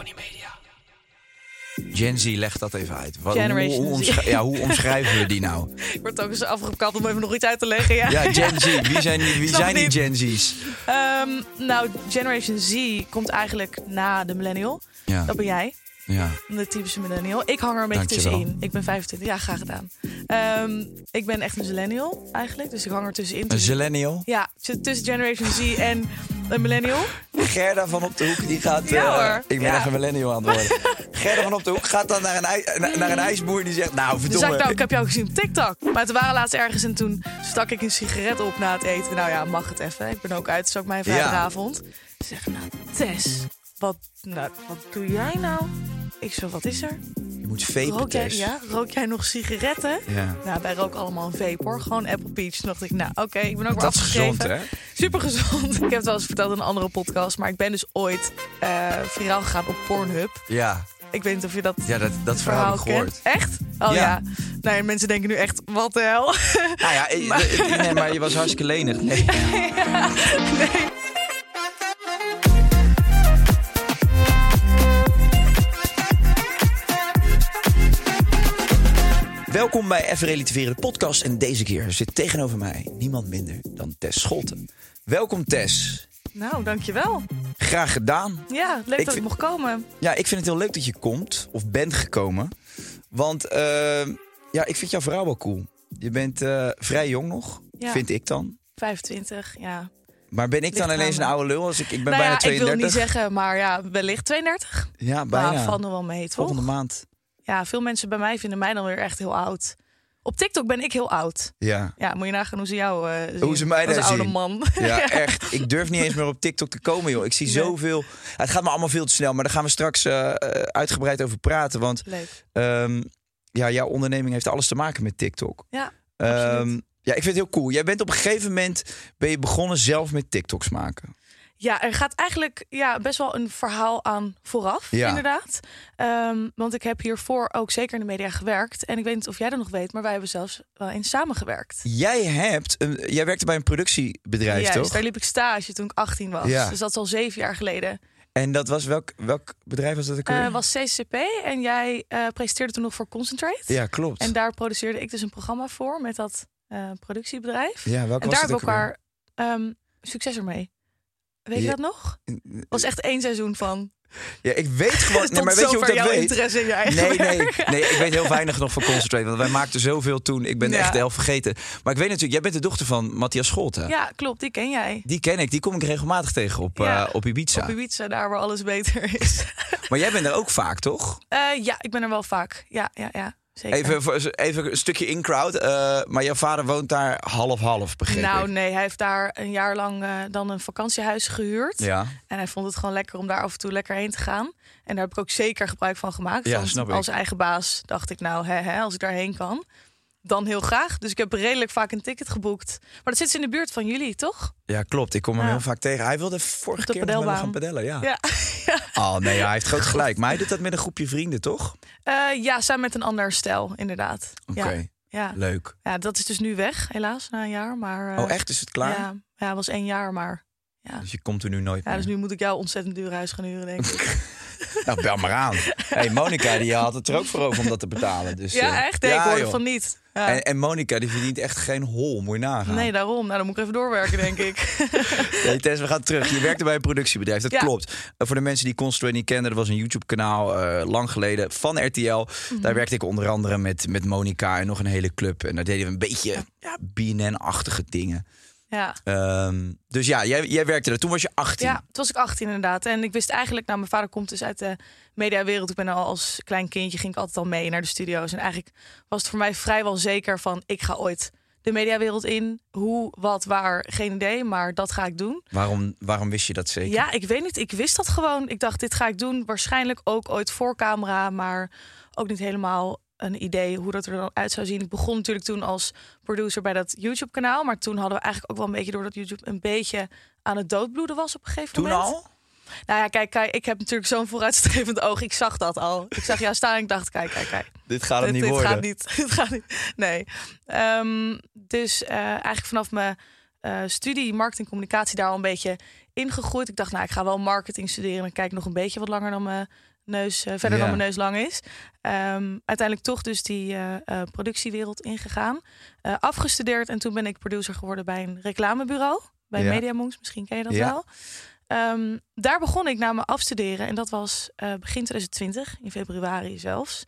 Tony Media. Gen Z, leg dat even uit. Wat, Generation hoe, ja, hoe omschrijven we die nou? Ik word ook eens afgekapt om even nog iets uit te leggen. Ja, Ja, Gen Z. Wie zijn die, wie Snap zijn die. Gen Z's? Ehm, nou, Generation Z komt eigenlijk na de millennial. Ja, Dat ben jij, ja. de typische millennial. Ik hang er een beetje Dankjewel. tussenin. Ik ben 25, ja, graag gedaan. Ehm, ik ben echt een millennial eigenlijk, dus ik hang er tussenin. Een zillennial. ja, tussen Generation Z en een millennial. Gerda van op de hoek, die gaat... Ja, eh, hoor. ik ben Ja. echt een millennial aan het worden. Gerda van op de hoek gaat dan naar een, ij- na- naar een ijsboer die zegt... Nou, Dus verdomme. ik, nou, ik heb jou gezien op TikTok. Maar we waren laatst ergens en toen stak ik een sigaret op na het eten. Nou ja, mag het even. Ik ben ook uit, het is ook mijn vrijdagavond. Ze zeggen, nou, Tess, wat, nou, wat doe jij nou? Ik zo, wat is er? Je moet vapen, Rook jij, ja, rook jij nog sigaretten? Ja. Nou, wij roken allemaal een vape hoor. Gewoon Apple Peach. Toen dacht ik, nou oké, ik ben ook is afgegeven. gezond, hè? Super gezond. Ik heb het wel eens verteld in een andere podcast. Maar ik ben dus ooit eh viraal gegaan op Pornhub. Ja, Ik weet niet of je dat ja dat, dat verhaal gehoord. Echt? Oh Ja. ja. Nou, mensen denken nu echt, wat de hel? Nou ja, eh, eh, nee, maar je was hartstikke lenig. Nee. nee. Welkom bij Even Relativeren, de podcast. En deze keer zit tegenover mij niemand minder dan Tess Scholten. Welkom Tess. Nou, dankjewel. Graag gedaan. Ja, leuk Ik dat ik mocht komen. Ja, ik vind het heel leuk dat je komt, of bent gekomen. Want eh, ja, ik vind jouw vrouw wel cool. Je bent eh, vrij jong nog, Ja. vind ik dan. 25, ja. Maar ben ik dan Ligt ineens een oude lul? Als ik, ik ben nou bijna ja, ik 32. wil niet zeggen, maar ja, wellicht 32. Ja, bijna. Nou, valt nog wel mee, toch? Volgende maand. Ja, veel mensen bij mij vinden mij dan weer echt heel oud. Op TikTok ben ik heel oud. Ja. Ja, moet je nagaan hoe ze jou eh zien. Hoe ze mij daar oude zien. man. Ja, echt. Ik durf niet eens meer op TikTok te komen, joh. Ik zie Nee. zoveel. Het gaat me allemaal veel te snel, maar daar gaan we straks eh, eh, uitgebreid over praten. Want ehm, ja, jouw onderneming heeft alles te maken met TikTok. Ja, Ehm, ja, ik vind het heel cool. Jij bent op een gegeven moment ben je begonnen zelf met TikToks maken. Ja, er gaat eigenlijk ja, best wel een verhaal aan vooraf, Ja. inderdaad. Ehm, want ik heb hiervoor ook zeker in de media gewerkt. En ik weet niet of jij dat nog weet, maar wij hebben zelfs wel eens samengewerkt. Jij hebt, een, jij werkte bij een productiebedrijf, toch? daar liep ik stage toen ik 18 was. Ja. Dus dat is al zeven jaar geleden. En dat was welk, welk bedrijf was dat ook Eh alweer? was CCP en jij eh, presenteerde toen nog voor Concentrate. Ja, klopt. En daar produceerde ik dus een programma voor met dat eh, productiebedrijf. ja, welk en was daar het hebben we elkaar ehm, succes ermee. Weet je dat nog? Het was echt één seizoen van. Ja, ik weet gewoon. Nee, maar weet je hoe ik dat jouw weet? interesse in je eigen Nee, nee, nee, ik weet heel weinig nog van Concentrate. Want wij maakten zoveel toen. Ik ben Ja. echt de helft vergeten. Maar ik weet natuurlijk, jij bent de dochter van Matthias Scholten. Ja, klopt, die ken jij. Die ken ik, die kom ik regelmatig tegen op, Ja. eh, op Ibiza. Op Ibiza, daar waar alles beter is. Maar jij bent er ook vaak, toch? Eh, ja, ik ben er wel vaak. Ja, ja, ja. Zeker. Even, even een stukje in-crowd. eh, maar jouw vader woont daar half-half, begreep nou, ik. nee, hij heeft daar een jaar lang eh, dan een vakantiehuis gehuurd. Ja, En hij vond het gewoon lekker om daar af en toe lekker heen te gaan. En daar heb ik ook zeker gebruik van gemaakt. Ja, want snap ik. als eigen baas dacht ik, nou, hè, hè, als ik daarheen kan, dan heel graag. Dus ik heb redelijk vaak een ticket geboekt. Maar dat zit in de buurt van jullie, toch? ja, klopt. Ik kom hem Ja. heel vaak tegen. Hij wilde vorige keer met me gaan padellen, ja. Ja. Oh nee, hij heeft groot gelijk. Maar hij doet dat met een groepje vrienden, toch? Eh, ja, samen met een ander stijl, inderdaad. Oké, Ja, ja. leuk. ja, dat is dus nu weg, helaas, na een jaar. Maar, eh, Oh, echt? Is het klaar? Ja, ja, was één jaar, maar... Ja. Dus je komt er nu nooit Ja, meer. dus nu moet ik jou ontzettend duur huis gaan huren, denk ik. Nou, bel maar aan. hey, Monica die had het er ook voor over om dat te betalen. Dus, ja, eh, echt? Nee, ik ja, hoorde joh. van niet. Ja. En, en Monica die verdient echt geen hol, moet je nagaan. Nee, daarom. Nou, dan moet ik even doorwerken, denk ik. Nee, Tess, we gaan terug. Je werkte bij een productiebedrijf, dat Ja. klopt. Eh, voor de mensen die Constraint niet kenden, er was een YouTube-kanaal eh, lang geleden van RTL. Mhm. Daar werkte ik onder andere met, met Monica en nog een hele club. En daar deden we een beetje ja, BNN-achtige dingen. Ja. Ehm, dus ja, jij, jij werkte er. Toen was je 18. ja, toen was ik 18 inderdaad. En ik wist eigenlijk, nou, mijn vader komt dus uit de mediawereld. Ik ben al als klein kindje, ging ik altijd al mee naar de studio's. En eigenlijk was het voor mij vrijwel zeker van, ik ga ooit de mediawereld in. Hoe, wat, waar, geen idee, maar dat ga ik doen. Waarom, waarom wist je dat zeker? Ja, ik weet niet. Ik wist dat gewoon. Ik dacht, dit ga ik doen. Waarschijnlijk ook ooit voor camera, maar ook niet helemaal een idee hoe dat er dan uit zou zien. Ik begon natuurlijk toen als producer bij dat YouTube-kanaal, maar toen hadden we eigenlijk ook wel een beetje door dat YouTube een beetje aan het doodbloeden was op een gegeven Toen moment. al? Nou ja, kijk, kijk, ik heb natuurlijk zo'n vooruitstrevend oog. Ik zag dat al. Ik zag jou staan en ik dacht, kijk, kijk, kijk. Dit gaat het dit, niet dit worden. gaat niet. Dit gaat niet. Nee. Ehm, dus eh, eigenlijk vanaf mijn uh, studie marketing communicatie daar al een beetje ingegroeid. Ik dacht, nou, ik ga wel marketing studeren en kijk nog een beetje wat langer dan mijn neus, uh, verder dan mijn neus lang is. Um, uiteindelijk toch dus die uh, productiewereld ingegaan. afgestudeerd en toen ben ik producer geworden bij een reclamebureau. Bij ja. Media Monks, misschien ken je dat wel. Um, daar begon ik na mijn afstuderen en dat was begin 2020, in februari zelfs.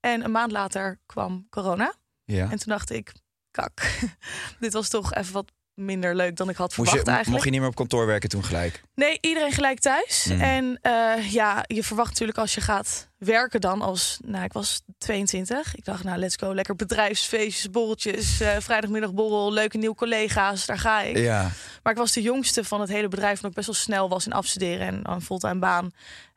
En een maand later kwam corona. Ja. En toen dacht ik, kak, dit was toch even wat minder leuk dan ik had verwacht je, eigenlijk. Mocht je niet meer op kantoor werken toen gelijk? Nee, iedereen gelijk thuis. Mm. En uh, ja, je verwacht natuurlijk als je gaat werken dan als... Nou, ik was 22. Ik dacht, nou, let's go. Lekker bedrijfsfeestjes, borreltjes, uh, vrijdagmiddagborrel, leuke nieuwe collega's. Daar ga ik. Ja. Maar ik was de jongste van het hele bedrijf... en ook best wel snel was in afstuderen en een fulltime baan.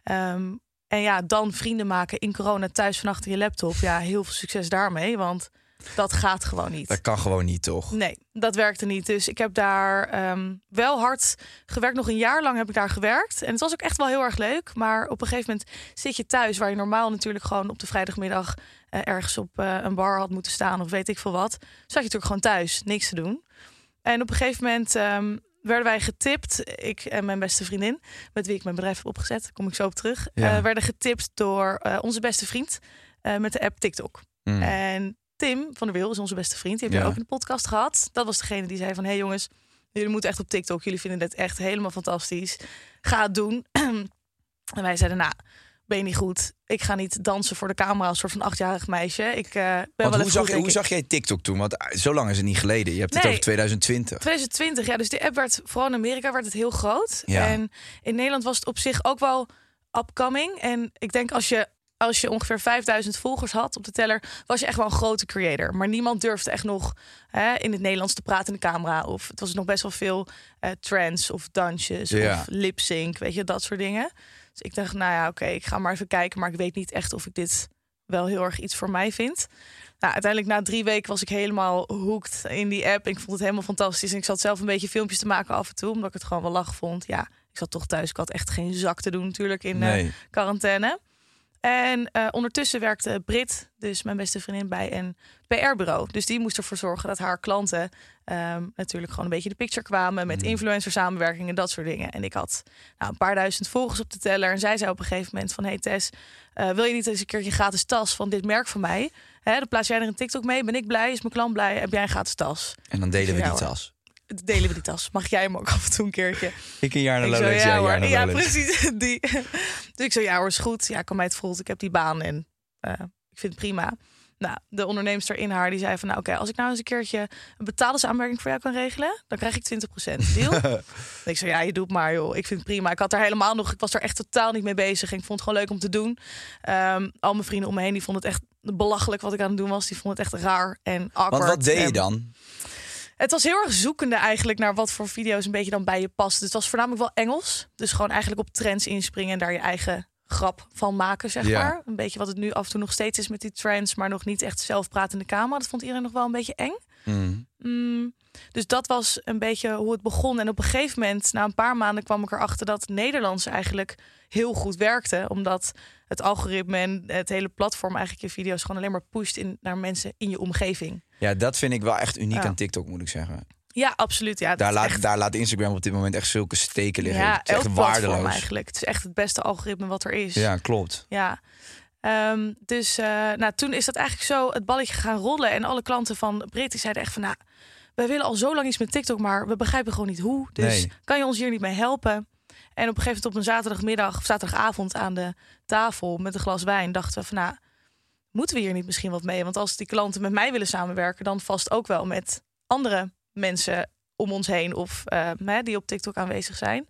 Um, en ja, dan vrienden maken in corona thuis van achter je laptop. Ja, heel veel succes daarmee, want dat gaat gewoon niet. Dat kan gewoon niet, toch? Nee, dat werkte niet. Dus ik heb daar um, wel hard gewerkt. Nog een jaar lang heb ik daar gewerkt. En het was ook echt wel heel erg leuk. Maar op een gegeven moment zit je thuis, waar je normaal natuurlijk gewoon op de vrijdagmiddag uh, ergens op uh, een bar had moeten staan of weet ik veel wat. Zat je natuurlijk gewoon thuis, niks te doen. En op een gegeven moment um, werden wij getipt, ik en mijn beste vriendin, met wie ik mijn bedrijf heb opgezet, daar kom ik zo op terug, ja. uh, werden getipt door onze beste vriend met de app TikTok. Mm. En Tim van der Wil is onze beste vriend, die heb je ja. ook in de podcast gehad. Dat was degene die zei van, hé hey jongens, jullie moeten echt op TikTok, jullie vinden dit echt helemaal fantastisch. Ga het doen. en wij zeiden, nou, ben je niet goed. Ik ga niet dansen voor de camera als soort van achtjarig meisje. Ik uh, ben Want wel hoe, zag, goed, hoe zag jij TikTok toen? Want zo lang is het niet geleden. Je hebt nee, het over 2020. 2020, ja. Dus de app werd, vooral in Amerika, werd het heel groot. Ja. En in Nederland was het op zich ook wel upcoming. En ik denk als je als je ongeveer 5000 volgers had op de teller, was je echt wel een grote creator. Maar niemand durfde echt nog hè, in het Nederlands te praten in de camera. Of het was nog best wel veel uh, trends of dansjes Ja. of lip sync, weet je, dat soort dingen. Dus ik dacht, nou ja, oké, ik ga maar even kijken. Maar ik weet niet echt of ik dit wel heel erg iets voor mij vind. Nou, uiteindelijk na drie weken was ik helemaal hooked in die app. Ik vond het helemaal fantastisch. En ik zat zelf een beetje filmpjes te maken af en toe, omdat ik het gewoon wel lach vond. Ja, ik zat toch thuis. Ik had echt geen zak te doen natuurlijk in Nee. uh, quarantaine. En uh, ondertussen werkte Brit, dus mijn beste vriendin, bij een PR-bureau. Dus die moest ervoor zorgen dat haar klanten um, natuurlijk gewoon een beetje de picture kwamen. Met Mm. influencer samenwerkingen, dat soort dingen. En ik had nou, een paar duizend volgers op de teller. En zij zei op een gegeven moment van... Hey Tess, uh, wil je niet eens een keertje gratis tas van dit merk van mij? Hè, dan plaats jij er een TikTok mee. Ben ik blij? Is mijn klant blij? Heb jij een gratis tas? En dan delen we die tas. Delen we die tas. Mag jij hem ook af en toe een keertje? Ik een jaar naar Lowlands, een hoor. jaar naar ja, precies. Die. Dus ik zo, ja hoor, is goed. Ja, kan mij het voelt. Ik heb die baan en uh, ik vind het prima. Nou, de onderneemster in haar die zei van, nou oké, als ik nou eens een keertje een betaalde voor jou kan regelen, dan krijg ik 20% deal. Ik zei, ja, je doet maar joh. Ik vind het prima. Ik had er helemaal nog, ik was er echt totaal niet mee bezig. En ik vond het gewoon leuk om te doen. Um, al mijn vrienden om me heen, die vonden het echt belachelijk wat ik aan het doen was. Die vonden het echt raar en awkward. Want wat deed je En- dan? Het was heel erg zoekende eigenlijk naar wat voor video's een beetje dan bij je past. Het was voornamelijk wel Engels. Dus gewoon eigenlijk op trends inspringen en daar je eigen grap van maken, zeg Ja. maar. Een beetje wat het nu af en toe nog steeds is met die trends, maar nog niet echt zelf praten in de camera. Dat vond iedereen nog wel een beetje eng. Mm. Mm, dus dat was een beetje hoe het begon. En op een gegeven moment, na een paar maanden, kwam ik erachter dat Nederlands eigenlijk heel goed werkte. Omdat het algoritme en het hele platform eigenlijk je video's gewoon alleen maar pusht in, naar mensen in je omgeving. Ja, dat vind ik wel echt uniek Ja. aan TikTok, moet ik zeggen. Ja, absoluut. Ja, Daar laat, echt- daar laat Instagram op dit moment echt zulke steken liggen. Ja, het is echt waardeloos. eigenlijk. Het is echt het beste algoritme wat er is. Ja, klopt. Ja. Ehm, dus eh, nou, toen is dat eigenlijk zo het balletje gaan rollen. En alle klanten van Brit die zeiden echt van... nou, wij willen al zo lang iets met TikTok, maar we begrijpen gewoon niet hoe. Dus Nee. kan je ons hier niet mee helpen? En op een gegeven moment op een zaterdagmiddag of zaterdagavond aan de tafel met een glas wijn... dachten we van nou, moeten we hier niet misschien wat mee? Want als die klanten met mij willen samenwerken... dan vast ook wel met andere mensen om ons heen... of eh, die op TikTok aanwezig zijn...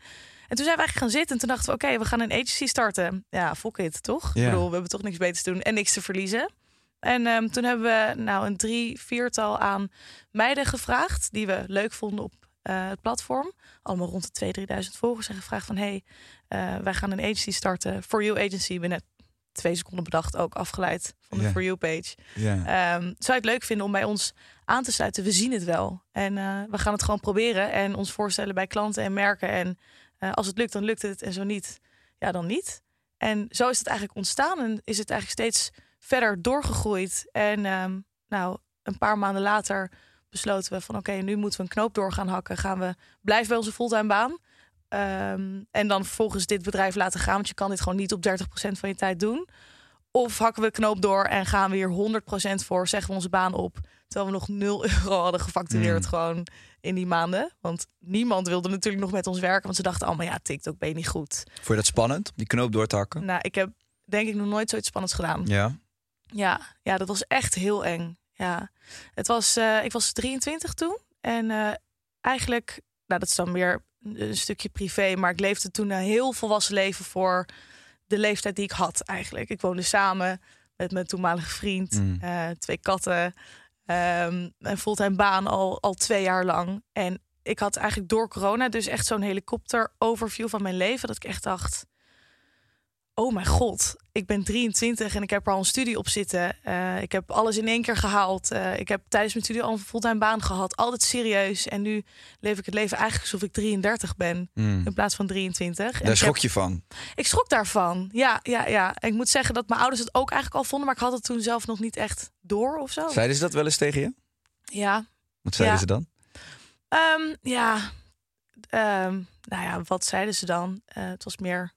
En toen zijn we eigenlijk gaan zitten en toen dachten we... oké, we gaan een agency starten. Ja, fuck it, toch? Ik bedoel, we hebben toch niks beters te doen en niks te verliezen. En ehm, toen hebben we nou een drie, viertal aan meiden gevraagd... die we leuk vonden op eh, het platform. Allemaal rond de 2.000, 3.000 volgers. En gevraagd van... hey, eh, wij gaan een agency starten. For You Agency. Binnen twee seconden bedacht, ook afgeleid van de Ja. For You page. Ehm, zou je het leuk vinden om bij ons aan te sluiten? We zien het wel. En eh, we gaan het gewoon proberen en ons voorstellen bij klanten en merken. En eh, als het lukt, dan lukt het. En zo niet, ja, dan niet. En zo is het eigenlijk ontstaan en is het eigenlijk steeds verder doorgegroeid. En ehm, nou, een paar maanden later besloten we van oké, nu moeten we een knoop door gaan hakken. Gaan we blijven bij onze fulltime baan. Ehm, en dan vervolgens dit bedrijf laten gaan. Want je kan dit gewoon niet op 30% van je tijd doen. Of hakken we knoop door en gaan we hier 100% voor, zeggen we onze baan op. Terwijl we nog 0 euro hadden gefactureerd Mm. gewoon in die maanden. Want niemand wilde natuurlijk nog met ons werken. Want ze dachten allemaal, ja, TikTok ben je niet goed. Vond je dat spannend, die knoop door te hakken? Nou, ik heb denk ik nog nooit zoiets spannends gedaan. Ja. Ja, ja, dat was echt heel eng. Ja, het was, eh, ik was 23 toen. En eh, eigenlijk, nou, dat is dan weer een, stukje privé. Maar ik leefde toen een heel volwassen leven voor de leeftijd die ik had eigenlijk. Ik woonde samen met mijn toenmalige vriend, Mm. eh, twee katten. ehm een fulltime baan al, al twee jaar lang. En ik had eigenlijk door corona dus echt zo'n helikopter overview van mijn leven. Dat ik echt dacht, oh mijn god, ik ben 23 en ik heb er al een studie op zitten. Eh, ik heb alles in één keer gehaald. Eh, ik heb tijdens mijn studie al een fulltime baan gehad. Altijd serieus. En nu leef ik het leven eigenlijk alsof ik 33 ben. Mm. In plaats van 23. En Daar schrok heb- je van. ik schrok daarvan. Ja, ja, ja. En ik moet zeggen dat mijn ouders het ook eigenlijk al vonden. Maar ik had het toen zelf nog niet echt door of zo. Zeiden ze dat wel eens tegen je? Ja. Wat zeiden Ja. ze dan? Ehm, ja. Ehm, nou ja, wat zeiden ze dan? Eh, het was meer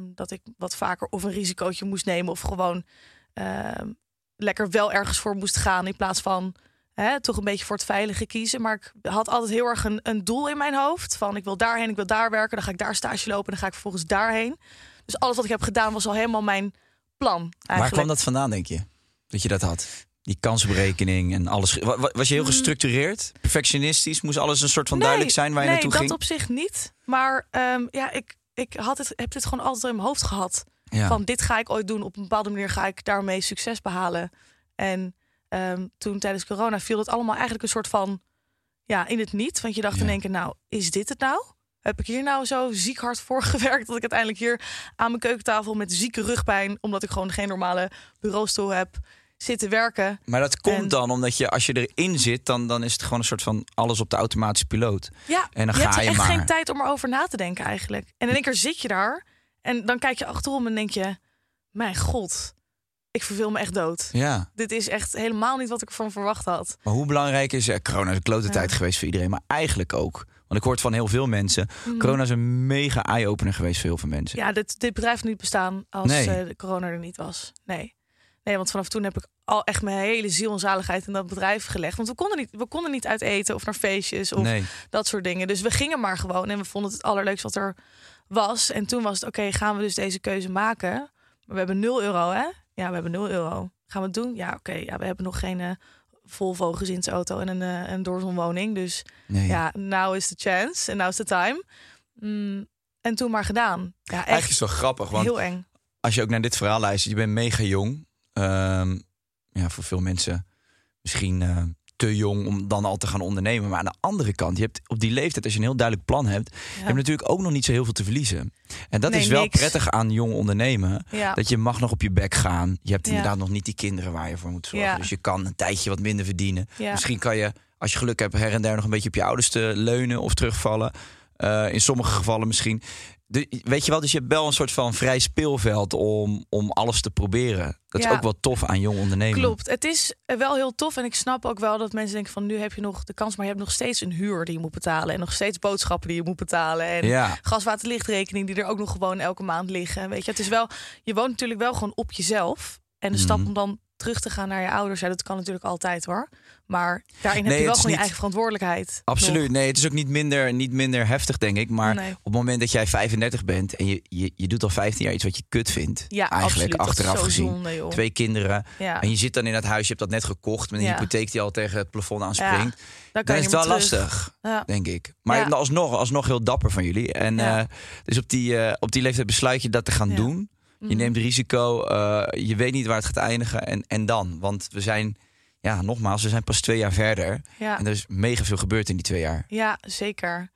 dat ik wat vaker of een risicootje moest nemen of gewoon ehm, lekker wel ergens voor moest gaan in plaats van hè, toch een beetje voor het veilige kiezen. Maar ik had altijd heel erg een, een doel in mijn hoofd van ik wil daarheen, ik wil daar werken, dan ga ik daar stage lopen, dan ga ik vervolgens daarheen. Dus alles wat ik heb gedaan was al helemaal mijn plan. Eigenlijk. Waar kwam dat vandaan, denk je? Dat je dat had? Die kansenberekening en alles. Wa- wa- Was je heel Mm. gestructureerd? Perfectionistisch? Moest alles een soort van Nee, duidelijk zijn waar je nee, naartoe ging? dat op zich niet. Maar ehm, ja, ik, ik had het, heb dit gewoon altijd in mijn hoofd gehad. Ja. Van dit ga ik ooit doen. Op een bepaalde manier ga ik daarmee succes behalen. En ehm, toen tijdens corona viel het allemaal eigenlijk een soort van ja, in het niet. Want je dacht Ja. in één keer, nou, is dit het nou? Heb ik hier nou zo ziek hard voor gewerkt dat ik uiteindelijk hier aan mijn keukentafel met zieke rugpijn, omdat ik gewoon geen normale bureaustoel heb, zitten werken. Maar dat komt En- dan omdat je, als je erin zit, dan, dan is het gewoon een soort van alles op de automatische piloot. Ja, En dan je ga hebt je echt maar. geen tijd om erover na te denken eigenlijk. En in één keer zit je daar en dan kijk je achterom en denk je, mijn god, ik verveel me echt dood. Ja. Dit is echt helemaal niet wat ik ervan verwacht had. Maar hoe belangrijk is eh, corona? is een klote Ja. tijd geweest voor iedereen, maar eigenlijk ook. Want ik hoor het van heel veel mensen. Mhm. Corona is een mega eye-opener geweest voor heel veel mensen. Ja, dit, dit bedrijf niet bestaan als Nee. eh, de corona er niet was. Nee. Nee, want vanaf toen heb ik al echt mijn hele ziel en zaligheid in dat bedrijf gelegd. Want we konden niet, we konden niet uit eten of naar feestjes of nee. dat soort dingen. Dus we gingen maar gewoon en we vonden het het allerleukste wat er was. En toen was het, oké, gaan we dus deze keuze maken? Maar we hebben 0 euro, hè? Ja, we hebben 0 euro. Gaan we het doen? Ja, oké. Ja, we hebben nog geen eh, Volvo gezinsauto en een, eh, een doorzonwoning. Dus nee. ja, now is the chance en now is the time. Mm, en toen maar gedaan. Ja, echt Eigenlijk is het wel grappig, want heel eng. als je ook naar dit verhaal luistert, je bent mega jong. Ehm, ja, voor veel mensen misschien eh, te jong om dan al te gaan ondernemen. Maar aan de andere kant, je hebt op die leeftijd, als je een heel duidelijk plan hebt, je hebt natuurlijk ook nog niet zo heel veel te verliezen. En dat Nee, is wel niks. prettig aan jong ondernemen. Ja. Dat je mag nog op je bek gaan. Je hebt Ja. inderdaad nog niet die kinderen waar je voor moet zorgen. Dus je kan een tijdje wat minder verdienen. Misschien kan je, als je geluk hebt, her en der nog een beetje op je ouders te leunen of terugvallen. Eh, in sommige gevallen misschien. De, weet je wel, dus je hebt wel een soort van vrij speelveld om, om alles te proberen. Dat is ook wel tof aan jong ondernemen. Klopt. Het is eh, wel heel tof. En ik snap ook wel dat mensen denken van nu heb je nog de kans, maar je hebt nog steeds een huur die je moet betalen. En nog steeds boodschappen die je moet betalen. En Ja, gas, water, lichtrekening die er ook nog gewoon elke maand liggen. Weet je, het is wel, je woont natuurlijk wel gewoon op jezelf. En de stap Mhm. om dan terug te gaan naar je ouders, ja, dat kan natuurlijk altijd hoor. Maar daarin Nee, heb je wel gewoon je niet- eigen verantwoordelijkheid. absoluut. nog. Nee, het is ook niet minder, niet minder heftig, denk ik. Maar Nee. op het moment dat jij 35 bent en je, je, je doet al 15 jaar iets wat je kut vindt. Ja, eigenlijk absoluut. Dat achteraf gezien. zonde. Twee kinderen. Ja, En je zit dan in dat huis, je hebt dat net gekocht met een Ja. hypotheek die al tegen het plafond aanspringt. dan kan Dan je is het wel terug. lastig, denk ik. Maar alsnog, alsnog heel dapper van jullie. En eh, dus op die, eh, op die leeftijd besluit je dat te gaan doen. Je Mhm. neemt risico, eh, je weet niet waar het gaat eindigen. En, en dan? Want we zijn, ja, nogmaals, we zijn pas twee jaar verder. Ja. En er is mega veel gebeurd in die twee jaar. Ja, zeker.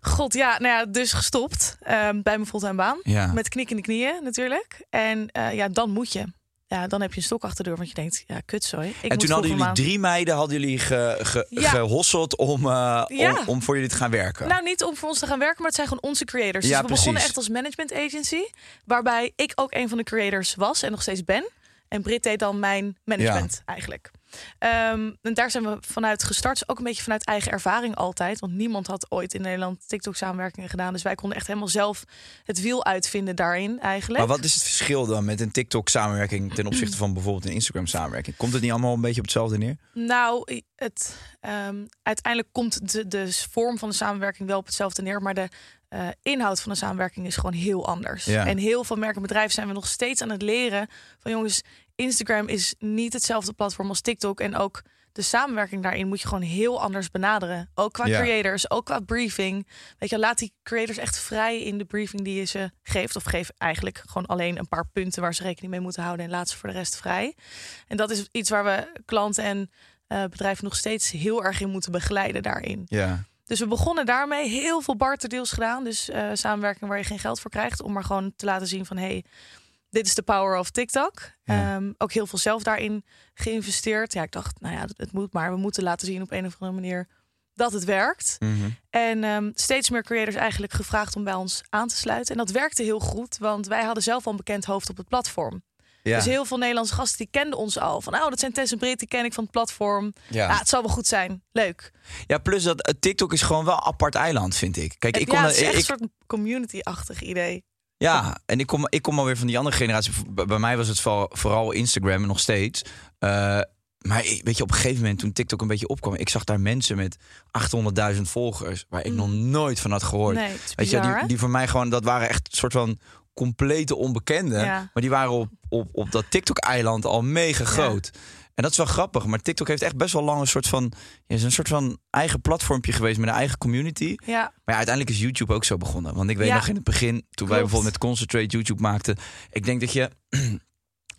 God, ja, nou ja, dus gestopt ehm, bij mijn fulltime baan. Ja. Met knik in de knieën natuurlijk. En eh, ja, dan moet je. Ja, dan heb je een stok achter de deur, want je denkt, ja, kutzooi. Ik en toen hadden jullie drie meiden hadden jullie ge, ge- Ja. gehosseld om, eh, Ja. om, om voor jullie te gaan werken. Nou, niet om voor ons te gaan werken, maar het zijn gewoon onze creators. Ja, dus we begonnen echt als management agency. Waarbij ik ook een van de creators was en nog steeds ben. En Brit deed dan mijn management eigenlijk. Ehm, en daar zijn we vanuit gestart. Ook een beetje vanuit eigen ervaring altijd. Want niemand had ooit in Nederland TikTok-samenwerkingen gedaan. Dus wij konden echt helemaal zelf het wiel uitvinden daarin eigenlijk. Maar wat is het verschil dan met een TikTok-samenwerking ten opzichte van bijvoorbeeld een Instagram-samenwerking? Komt het niet allemaal een beetje op hetzelfde neer? Nou, het, ehm, uiteindelijk komt de, de vorm van de samenwerking wel op hetzelfde neer. Maar de uh, inhoud van de samenwerking is gewoon heel anders. Ja. En heel veel merken en bedrijven zijn we nog steeds aan het leren van jongens, Instagram is niet hetzelfde platform als TikTok. En ook de samenwerking daarin moet je gewoon heel anders benaderen. Ook qua Ja. creators, ook qua briefing. Weet je, laat die creators echt vrij in de briefing die je ze geeft. Of geef eigenlijk gewoon alleen een paar punten waar ze rekening mee moeten houden. En laat ze voor de rest vrij. En dat is iets waar we klanten en eh, bedrijven nog steeds heel erg in moeten begeleiden daarin. Ja. Dus we begonnen daarmee. Heel veel barterdeals gedaan. Dus eh, samenwerking waar je geen geld voor krijgt. Om maar gewoon te laten zien van... hey, dit is de power of TikTok. Ja. Ehm, ook heel veel zelf daarin geïnvesteerd. Ja, ik dacht, nou ja, het- moet maar. We moeten laten zien op een of andere manier dat het werkt. Mhm. En ehm, steeds meer creators eigenlijk gevraagd om bij ons aan te sluiten. En dat werkte heel goed, want wij hadden zelf al een bekend hoofd op het platform. ja. Dus heel veel Nederlandse gasten die kenden ons al. Van, oh, dat zijn Tess en Brit, die ken ik van het platform. Ja. ja. het zal wel goed zijn. Leuk. ja, plus dat eh, TikTok is gewoon wel een apart eiland, vind ik. Kijk, ik ja, kom, het is echt ik, een soort community-achtig idee. Ja, en ik kom, ik kom alweer van die andere generatie. Bij mij was het vooral, vooral Instagram nog steeds. Eh, maar weet je, op een gegeven moment toen TikTok een beetje opkwam... ik zag daar mensen met 800.000 volgers... waar ik Mm. nog nooit van had gehoord. Nee, weet je, die, die voor mij gewoon... dat waren echt een soort van complete onbekenden. Ja. Maar die waren op, op, op dat TikTok-eiland al mega groot. En dat is wel grappig. Maar TikTok heeft echt best wel lang een soort van... Is een soort van eigen platformpje geweest met een eigen community. Ja, Maar ja, uiteindelijk is YouTube ook zo begonnen. Want ik weet Ja. nog in het begin, toen wij bijvoorbeeld met Concentrate YouTube maakten. Ik denk dat je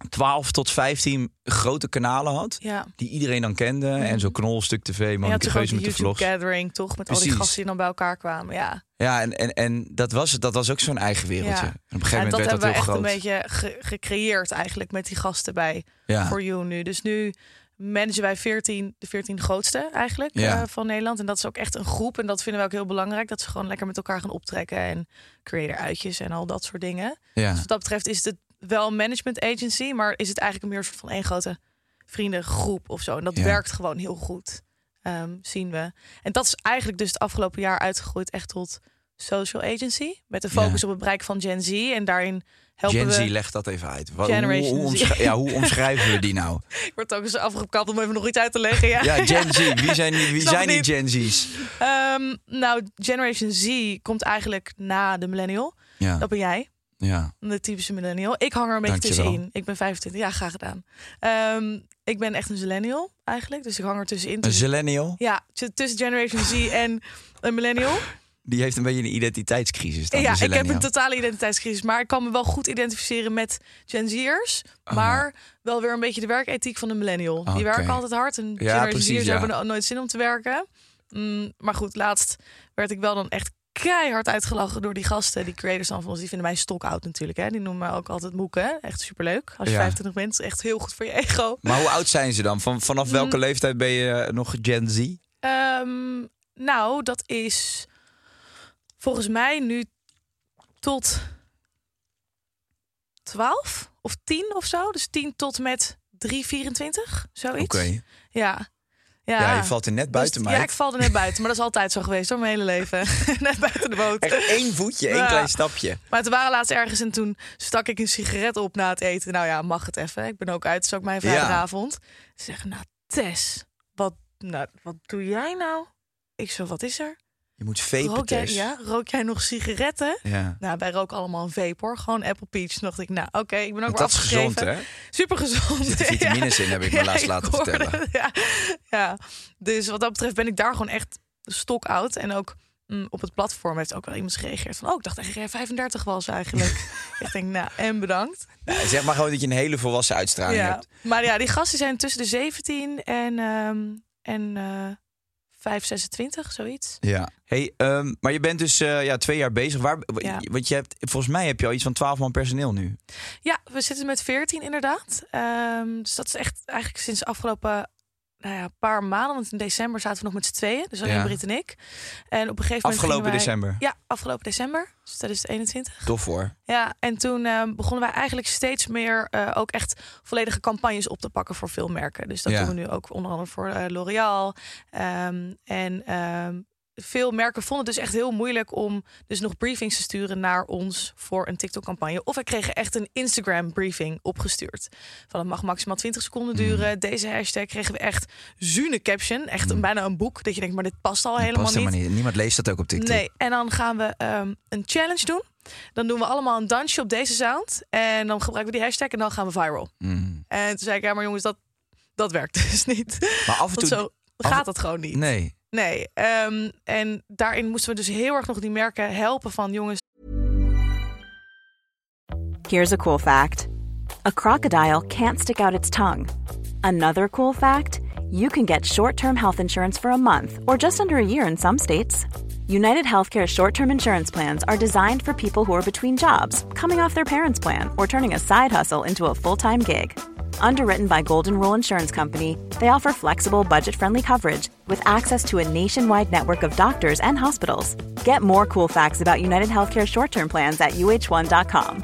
12 tot 15 grote kanalen had. ja. Die iedereen dan kende. En zo Knol, Stuk TV, Monique Geuze die met de vlogs. gathering, toch? Met al die gasten die dan bij elkaar kwamen. Ja, Ja, en, en, en dat, was, het. dat was ook zo'n eigen wereldje. Ja. En op een gegeven en moment dat werd hebben dat we heel echt een beetje ge- gecreëerd eigenlijk met die gasten bij ja. For You nu. Dus nu managen wij 14, de 14 grootste eigenlijk Ja. eh, van Nederland. En dat is ook echt een groep. En dat vinden we ook heel belangrijk. Dat ze gewoon lekker met elkaar gaan optrekken. En creator uitjes en al dat soort dingen. ja. Dus wat dat betreft is het wel een management agency. Maar is het eigenlijk meer een soort van één grote vriendengroep of zo. En dat Ja. werkt gewoon heel goed. ehm, zien we. En dat is eigenlijk dus het afgelopen jaar uitgegroeid echt tot social agency. Met de focus Ja. op het bereik van Gen Z. En daarin helpen Gen Z, we... leg dat even uit. Wat, hoe, Generation hoe, ja, hoe omschrijven we die nou? Ik word ook eens afgekapt om even nog iets uit te leggen. Ja, Ja, Gen Z. Wie zijn die, wie zijn die Gen Z's? Ehm, nou, Generation Z komt eigenlijk na de millennial. Ja, Dat ben jij. Ja. De typische millennial. Ik hang er een beetje tussenin. Ik ben 25. Ja, graag gedaan. Ehm, ik ben echt een millennial eigenlijk. Dus ik hang er tussenin. Een Tussen, Zillennial, ja, tussen Generation Z en een millennial. die heeft een beetje een identiteitscrisis. Dan, ja, ik heb een totale identiteitscrisis. Maar ik kan me wel goed identificeren met Gen Z'ers. Oh, maar wel weer een beetje de werkethiek van de millennial. Die werken altijd hard. En Ja, Generation precies, Z'ers ja. hebben no- nooit zin om te werken. Mm, maar goed, laatst werd ik wel dan echt keihard uitgelachen door die gasten. Die creators dan van ons. Die vinden mij stokoud natuurlijk. Hè. Die noemen mij ook altijd moeken. Echt superleuk. Als je Ja. 25 bent, is echt heel goed voor je ego. Maar hoe oud zijn ze dan? Van, vanaf welke Mm. leeftijd ben je eh, nog Gen Z? Ehm, nou, dat is volgens mij nu tot 12 of 10 of zo. Dus 10 tot met 3, 24, zoiets. Oké. Ja. Ja. Ja, je valt er net buiten dus. Ja, ik val er net buiten. Maar dat is altijd zo geweest hoor, mijn hele leven. net buiten de boot. Echt één voetje, één Ja. klein stapje. Maar het waren laatst ergens en toen stak ik een sigaret op na het eten. Nou ja, mag het even. Ik ben ook uit, het is ook mijn vrijdagavond. Ze zeggen, nou Tess, wat, nou, wat doe jij nou? Ik zo, wat is er? Je moet vapen, Rook jij, ja, rook jij nog sigaretten? Ja. Nou, wij roken allemaal een hoor. Gewoon Apple Peach. Toen dacht ik, nou oké, ik ben ook Want weer dat is gezond, hè? Super gezond. Er zitten vitamines in, heb ik me laatst laten vertellen. Ja, ja, dus wat dat betreft ben ik daar gewoon echt stokoud. En ook mm, op het platform heeft ook wel iemand gereageerd van... oh, ik dacht echt dat jij 35 was eigenlijk. ik denk, nou, en bedankt. Nou, zeg maar gewoon dat je een hele volwassen uitstraling Ja. hebt. Maar ja, die gasten zijn tussen de 17 en, ehm en eh 5, 26, zoiets. Ja. Hey, ehm, maar je bent dus eh, ja, twee jaar bezig. Waar, Ja. Want je hebt, volgens mij heb je al iets van 12 man personeel nu. Ja, we zitten met 14 inderdaad. Ehm, dus dat is echt eigenlijk sinds afgelopen nou ja, een paar maanden. Want in december zaten we nog met z'n tweeën. Dus alleen Ja. Brit en ik. En op een gegeven moment. Afgelopen wij- december. Ja, afgelopen december. Dus 2021. Tof hoor. Ja, en toen eh, begonnen wij eigenlijk steeds meer eh, ook echt volledige campagnes op te pakken voor veel merken. Dus dat Ja. doen we nu ook onder andere voor eh, L'Oréal. Ehm, en ehm, veel merken vonden het dus echt heel moeilijk om dus nog briefings te sturen naar ons voor een TikTok-campagne. Of we kregen echt een Instagram-briefing opgestuurd. Van het mag maximaal 20 seconden Mm. duren. Deze hashtag kregen we echt zune caption. Echt een, bijna een boek. Dat je denkt, maar dit past al helemaal Past niet. niet. Niemand leest dat ook op TikTok. Nee, en dan gaan we ehm, een challenge doen. Dan doen we allemaal een dansje op deze sound. En dan gebruiken we die hashtag en dan gaan we viral. Mm. En toen zei ik, ja, maar jongens, dat, dat werkt dus niet. Maar af en Want toe... zo gaat dat gewoon niet. Nee. Nee. ehm, en daarin moesten we dus heel erg nog die merken helpen van jongens. Here's a cool fact a crocodile can't stick out its tongue. Another cool fact you can get short term health insurance for a month or just under a year in some states. United Healthcare short term insurance plans are designed for people who are between jobs, coming off their parents' plan, or turning a side hustle into a full time gig. Underwritten by Golden Rule Insurance Company, they offer flexible, budget friendly coverage with access to a nationwide network of doctors and hospitals. Get more cool facts about United Healthcare short term plans at uh1.com.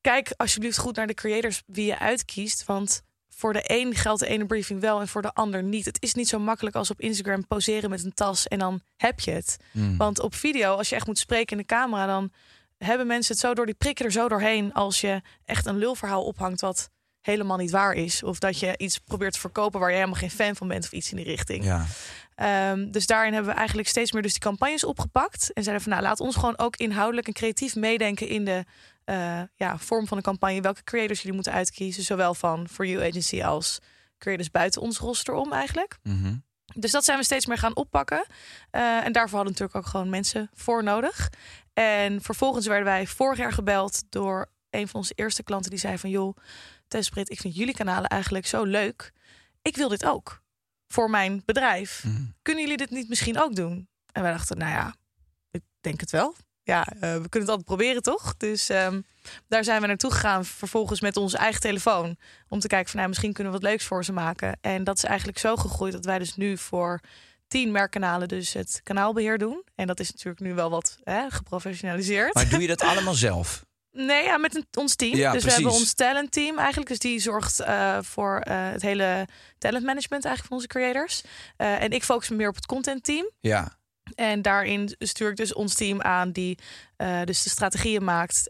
Kijk alsjeblieft goed naar de creators wie je uitkiest. Want voor de een geldt de ene briefing wel en voor de ander niet. Het is niet zo makkelijk als op Instagram poseren met een tas en dan heb je het. Mm. Want op video, als je echt moet spreken in de camera, dan hebben mensen het zo door, die prikken er zo doorheen als je echt een lulverhaal ophangt wat helemaal niet waar is. Of dat je iets probeert te verkopen waar je helemaal geen fan van bent of iets in die richting. Ja. Ehm, dus daarin hebben we eigenlijk steeds meer dus die campagnes opgepakt. En zeiden van nou, laat ons gewoon ook inhoudelijk en creatief meedenken in de eh, ja, vorm van de campagne. Welke creators jullie moeten uitkiezen. Zowel van For You Agency als creators buiten ons roster om eigenlijk. Mhm. Dus dat zijn we steeds meer gaan oppakken. Eh, en daarvoor hadden natuurlijk ook gewoon mensen voor nodig. En vervolgens werden wij vorig jaar gebeld door een van onze eerste klanten die zei van joh, Tess Brit, ik vind jullie kanalen eigenlijk zo leuk. Ik wil dit ook voor mijn bedrijf. Mhm. Kunnen jullie dit niet misschien ook doen? En wij dachten, nou ja, ik denk het wel. Ja, eh, we kunnen het altijd proberen, toch? Dus ehm, daar zijn we naartoe gegaan, vervolgens met onze eigen telefoon. Om te kijken van, nou, misschien kunnen we wat leuks voor ze maken. En dat is eigenlijk zo gegroeid dat wij dus nu voor tien merkkanalen dus het kanaalbeheer doen. En dat is natuurlijk nu wel wat hè, geprofessionaliseerd. Maar doe je dat allemaal zelf? Nee, ja, met een, ons team. Ja, dus we hebben precies. ons talentteam eigenlijk. Dus die zorgt eh, voor eh, het hele talentmanagement eigenlijk van onze creators. Eh, en ik focus me meer op het contentteam. Ja. En daarin stuur ik dus ons team aan die dus de strategieën maakt,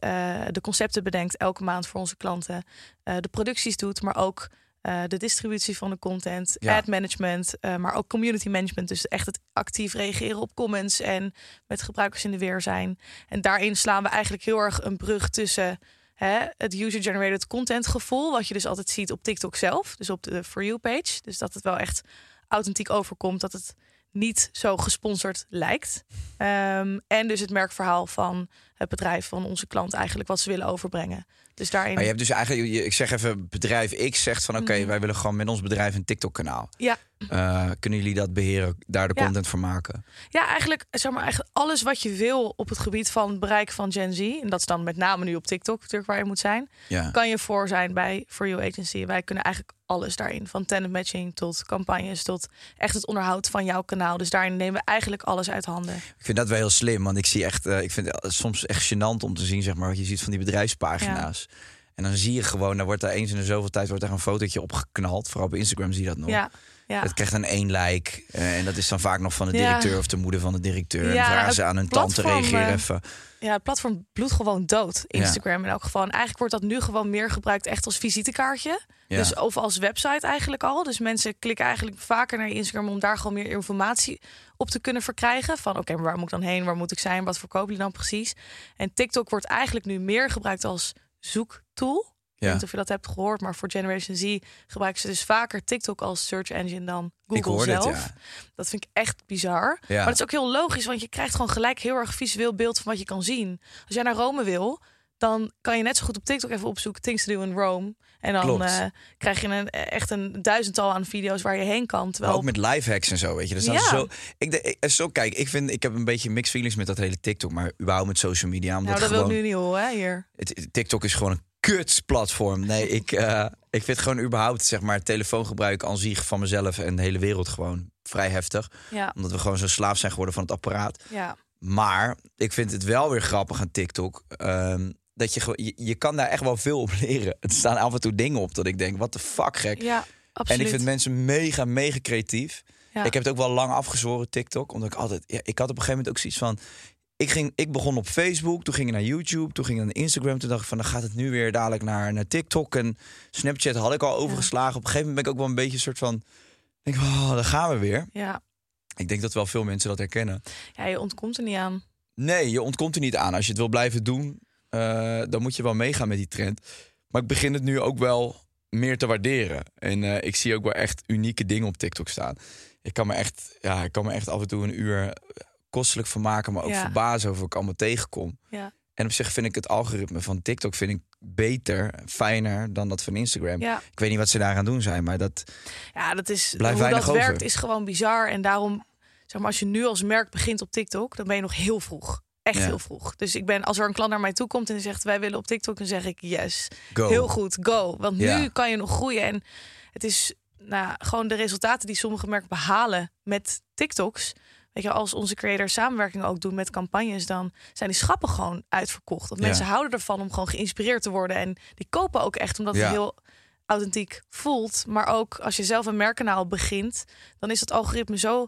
de concepten bedenkt elke maand voor onze klanten, de producties doet, maar ook eh, de distributie van de content, Ja. ad management, eh, maar ook community management. Dus echt het actief reageren op comments en met gebruikers in de weer zijn. En daarin slaan we eigenlijk heel erg een brug tussen hè, het user-generated content gevoel, wat je dus altijd ziet op TikTok zelf, dus op de For You page. Dus dat het wel echt authentiek overkomt, dat het niet zo gesponsord lijkt. Ehm, en dus het merkverhaal van het bedrijf, van onze klant eigenlijk, wat ze willen overbrengen. Dus daarin. Maar je hebt dus eigenlijk, ik zeg even, bedrijf X zegt van oké, Mhm. wij willen gewoon met ons bedrijf een TikTok-kanaal. Ja. Eh, kunnen jullie dat beheren, daar de Ja. content voor maken? Ja, eigenlijk, zeg maar, eigenlijk alles wat je wil op het gebied van het bereik van Gen Z. En dat is dan met name nu op TikTok natuurlijk waar je moet zijn. Ja. Kan je voor zijn bij For You Agency. Wij kunnen eigenlijk alles daarin. Van talent matching tot campagnes tot echt het onderhoud van jouw kanaal. Dus daarin nemen we eigenlijk alles uit handen. Ik vind dat wel heel slim, want ik zie echt, eh, ik vind het soms echt gênant om te zien, zeg maar, wat je ziet van die bedrijfspagina's. En dan zie je gewoon, daar wordt daar eens in de zoveel tijd wordt daar een fotootje opgeknald. Vooral op Instagram zie je dat nog. Ja, ja. Het krijgt een één like. eh, en dat is dan vaak nog van de Ja. directeur of de moeder van de directeur. Ja, en vragen ze aan hun tante, platform, reageer eh, even. Ja, het platform bloedt gewoon dood. Instagram in elk geval. En eigenlijk wordt dat nu gewoon meer gebruikt echt als visitekaartje. Ja. Dus of als website eigenlijk al. Dus mensen klikken eigenlijk vaker naar je Instagram om daar gewoon meer informatie op te kunnen verkrijgen. Van oké, maar waar moet ik dan heen? Waar moet ik zijn? Wat verkopen jullie dan precies? En TikTok wordt eigenlijk nu meer gebruikt als zoektool. Ik weet niet of je dat hebt gehoord, maar voor Generation Z gebruiken ze dus vaker TikTok als search engine dan Ik Google het, zelf. ja. Dat vind ik echt bizar. Ja. Maar dat is ook heel logisch, want je krijgt gewoon gelijk heel erg visueel beeld van wat je kan zien. Als jij naar Rome wil, dan kan je net zo goed op TikTok even opzoeken things to do in Rome. En dan eh, krijg je een, echt een duizendtal aan video's waar je heen kan. Maar Terwijl ook met live hacks en zo, weet je. Dus Ja. zo, ik, ik, zo, kijk, ik vind, ik heb een beetje mixed feelings met dat hele TikTok, maar überhaupt met social media. Omdat nou, dat wil gewoon, ik nu niet horen hè, hier. het, TikTok is gewoon een kutsplatform. Nee, ik, eh, Ik vind gewoon überhaupt, zeg maar, telefoongebruik aan zich van mezelf en de hele wereld gewoon vrij heftig. Ja, Omdat we gewoon zo slaaf zijn geworden van het apparaat. ja, Maar ik vind het wel weer grappig aan TikTok. ehm, dat je, gewoon- je, je kan daar echt wel veel op leren. Het staan af en toe dingen op dat ik denk, wat de fuck gek. ja, absoluut. En ik vind mensen mega, mega creatief. Ja. Ik heb het ook wel lang afgezworen, TikTok. Omdat ik altijd... Ja, ik had op een gegeven moment ook zoiets van... Ik, ging, ik begon op Facebook, toen ging ik naar YouTube, toen ging ik naar Instagram. Toen dacht ik van, dan gaat het nu weer dadelijk naar, naar TikTok. En Snapchat had ik al overgeslagen. Op een gegeven moment ben ik ook wel een beetje een soort van... Denk, ik, oh, daar gaan we weer. ja. Ik denk dat wel veel mensen dat herkennen. ja, je ontkomt er niet aan. Nee, je ontkomt er niet aan. Als je het wil blijven doen, eh, dan moet je wel meegaan met die trend. Maar ik begin het nu ook wel meer te waarderen. En eh, ik zie ook wel echt unieke dingen op TikTok staan. Ik kan me echt, ja, ik kan me echt af en toe een uur kostelijk van maken, maar ook Ja. verbazen over wat ik allemaal tegenkom. Ja. En op zich vind ik het algoritme van TikTok vind ik beter, fijner dan dat van Instagram. Ja. Ik weet niet wat ze daar aan doen zijn, maar dat Ja, dat is Blijft hoe dat over. werkt is gewoon bizar. En daarom, zeg maar, als je nu als merk begint op TikTok, dan ben je nog heel vroeg. Echt Ja. heel vroeg. Dus ik ben, als er een klant naar mij toe komt en zegt wij willen op TikTok, dan zeg ik yes. go. Heel goed, go. Want Ja. nu kan je nog groeien. En het is nou, gewoon de resultaten die sommige merken behalen met TikToks. Weet je, als onze creators samenwerking ook doen met campagnes, dan zijn die schappen gewoon uitverkocht. Want Ja. mensen houden ervan om gewoon geïnspireerd te worden. En die kopen ook echt omdat Ja. het heel authentiek voelt. Maar ook als je zelf een merkkanaal begint, dan is het algoritme zo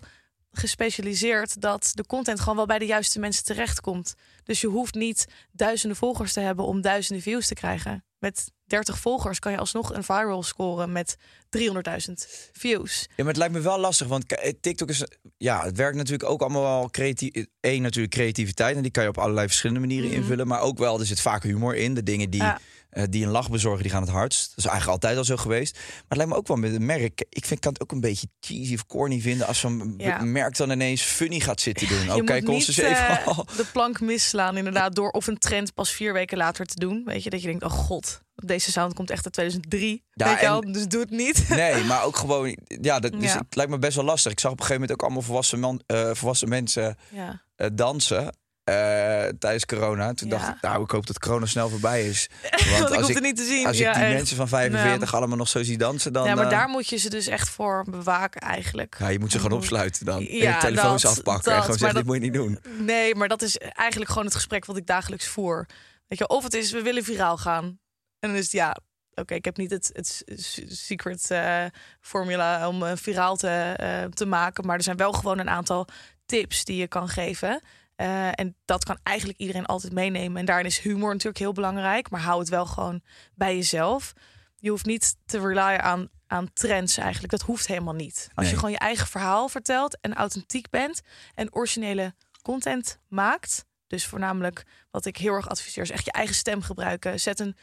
gespecialiseerd dat de content gewoon wel bij de juiste mensen terechtkomt. Dus je hoeft niet duizenden volgers te hebben om duizenden views te krijgen. Met 30 volgers kan je alsnog een viral scoren met 300.000 views. Ja, maar het lijkt me wel lastig, want eh, TikTok is... Ja, het werkt natuurlijk ook allemaal wel creatief... Eén, natuurlijk creativiteit. En die kan je op allerlei verschillende manieren invullen. Maar ook wel, er zit vaak humor in. De dingen die, Mhm. Ja. Eh, die een lach bezorgen, die gaan het hardst. Dat is eigenlijk altijd al zo geweest. Maar het lijkt me ook wel met een merk... Ik vind, kan het ook een beetje cheesy of corny vinden... als zo'n Ja. merk dan ineens funny gaat zitten doen. Moet kijk ons even eh, al. de plank misslaan inderdaad door of een trend pas vier weken later te doen. Weet je, dat je denkt, oh god, deze sound komt echt uit 2003. Ja, weet je wel, dus doe het niet. Nee, maar ook gewoon... Ja, dat, dus Ja. het lijkt me best wel lastig. Ik zag op een gegeven moment ook allemaal volwassen, man, eh, volwassen mensen... ja. dansen eh, tijdens corona. Toen Ja. dacht ik, nou, ik hoop dat corona snel voorbij is. Want Want ik hoef het niet te zien. als ja, ik die echt. mensen van 45 allemaal nog zo zie dansen, dan... ja, maar eh, daar moet je ze dus echt voor bewaken eigenlijk. ja, je moet ze gewoon opsluiten dan. en je telefoons dat- afpakken en dat, gewoon maar zeggen, dit moet je niet doen. Nee, maar dat is eigenlijk gewoon het gesprek wat ik dagelijks voer. Weet je, of het is, we willen viraal gaan. En dan is het, ja, oké, ik heb niet het, het secret eh, formula om viraal te, te maken. Maar er zijn wel gewoon een aantal tips die je kan geven. Eh, en dat kan eigenlijk iedereen altijd meenemen. En daarin is humor natuurlijk heel belangrijk. Maar hou het wel gewoon bij jezelf. Je hoeft niet te relyen aan, aan trends eigenlijk. Dat hoeft helemaal niet. Als Nee. je gewoon je eigen verhaal vertelt en authentiek bent en originele content maakt. Dus voornamelijk wat ik heel erg adviseer is echt je eigen stem gebruiken. Zet een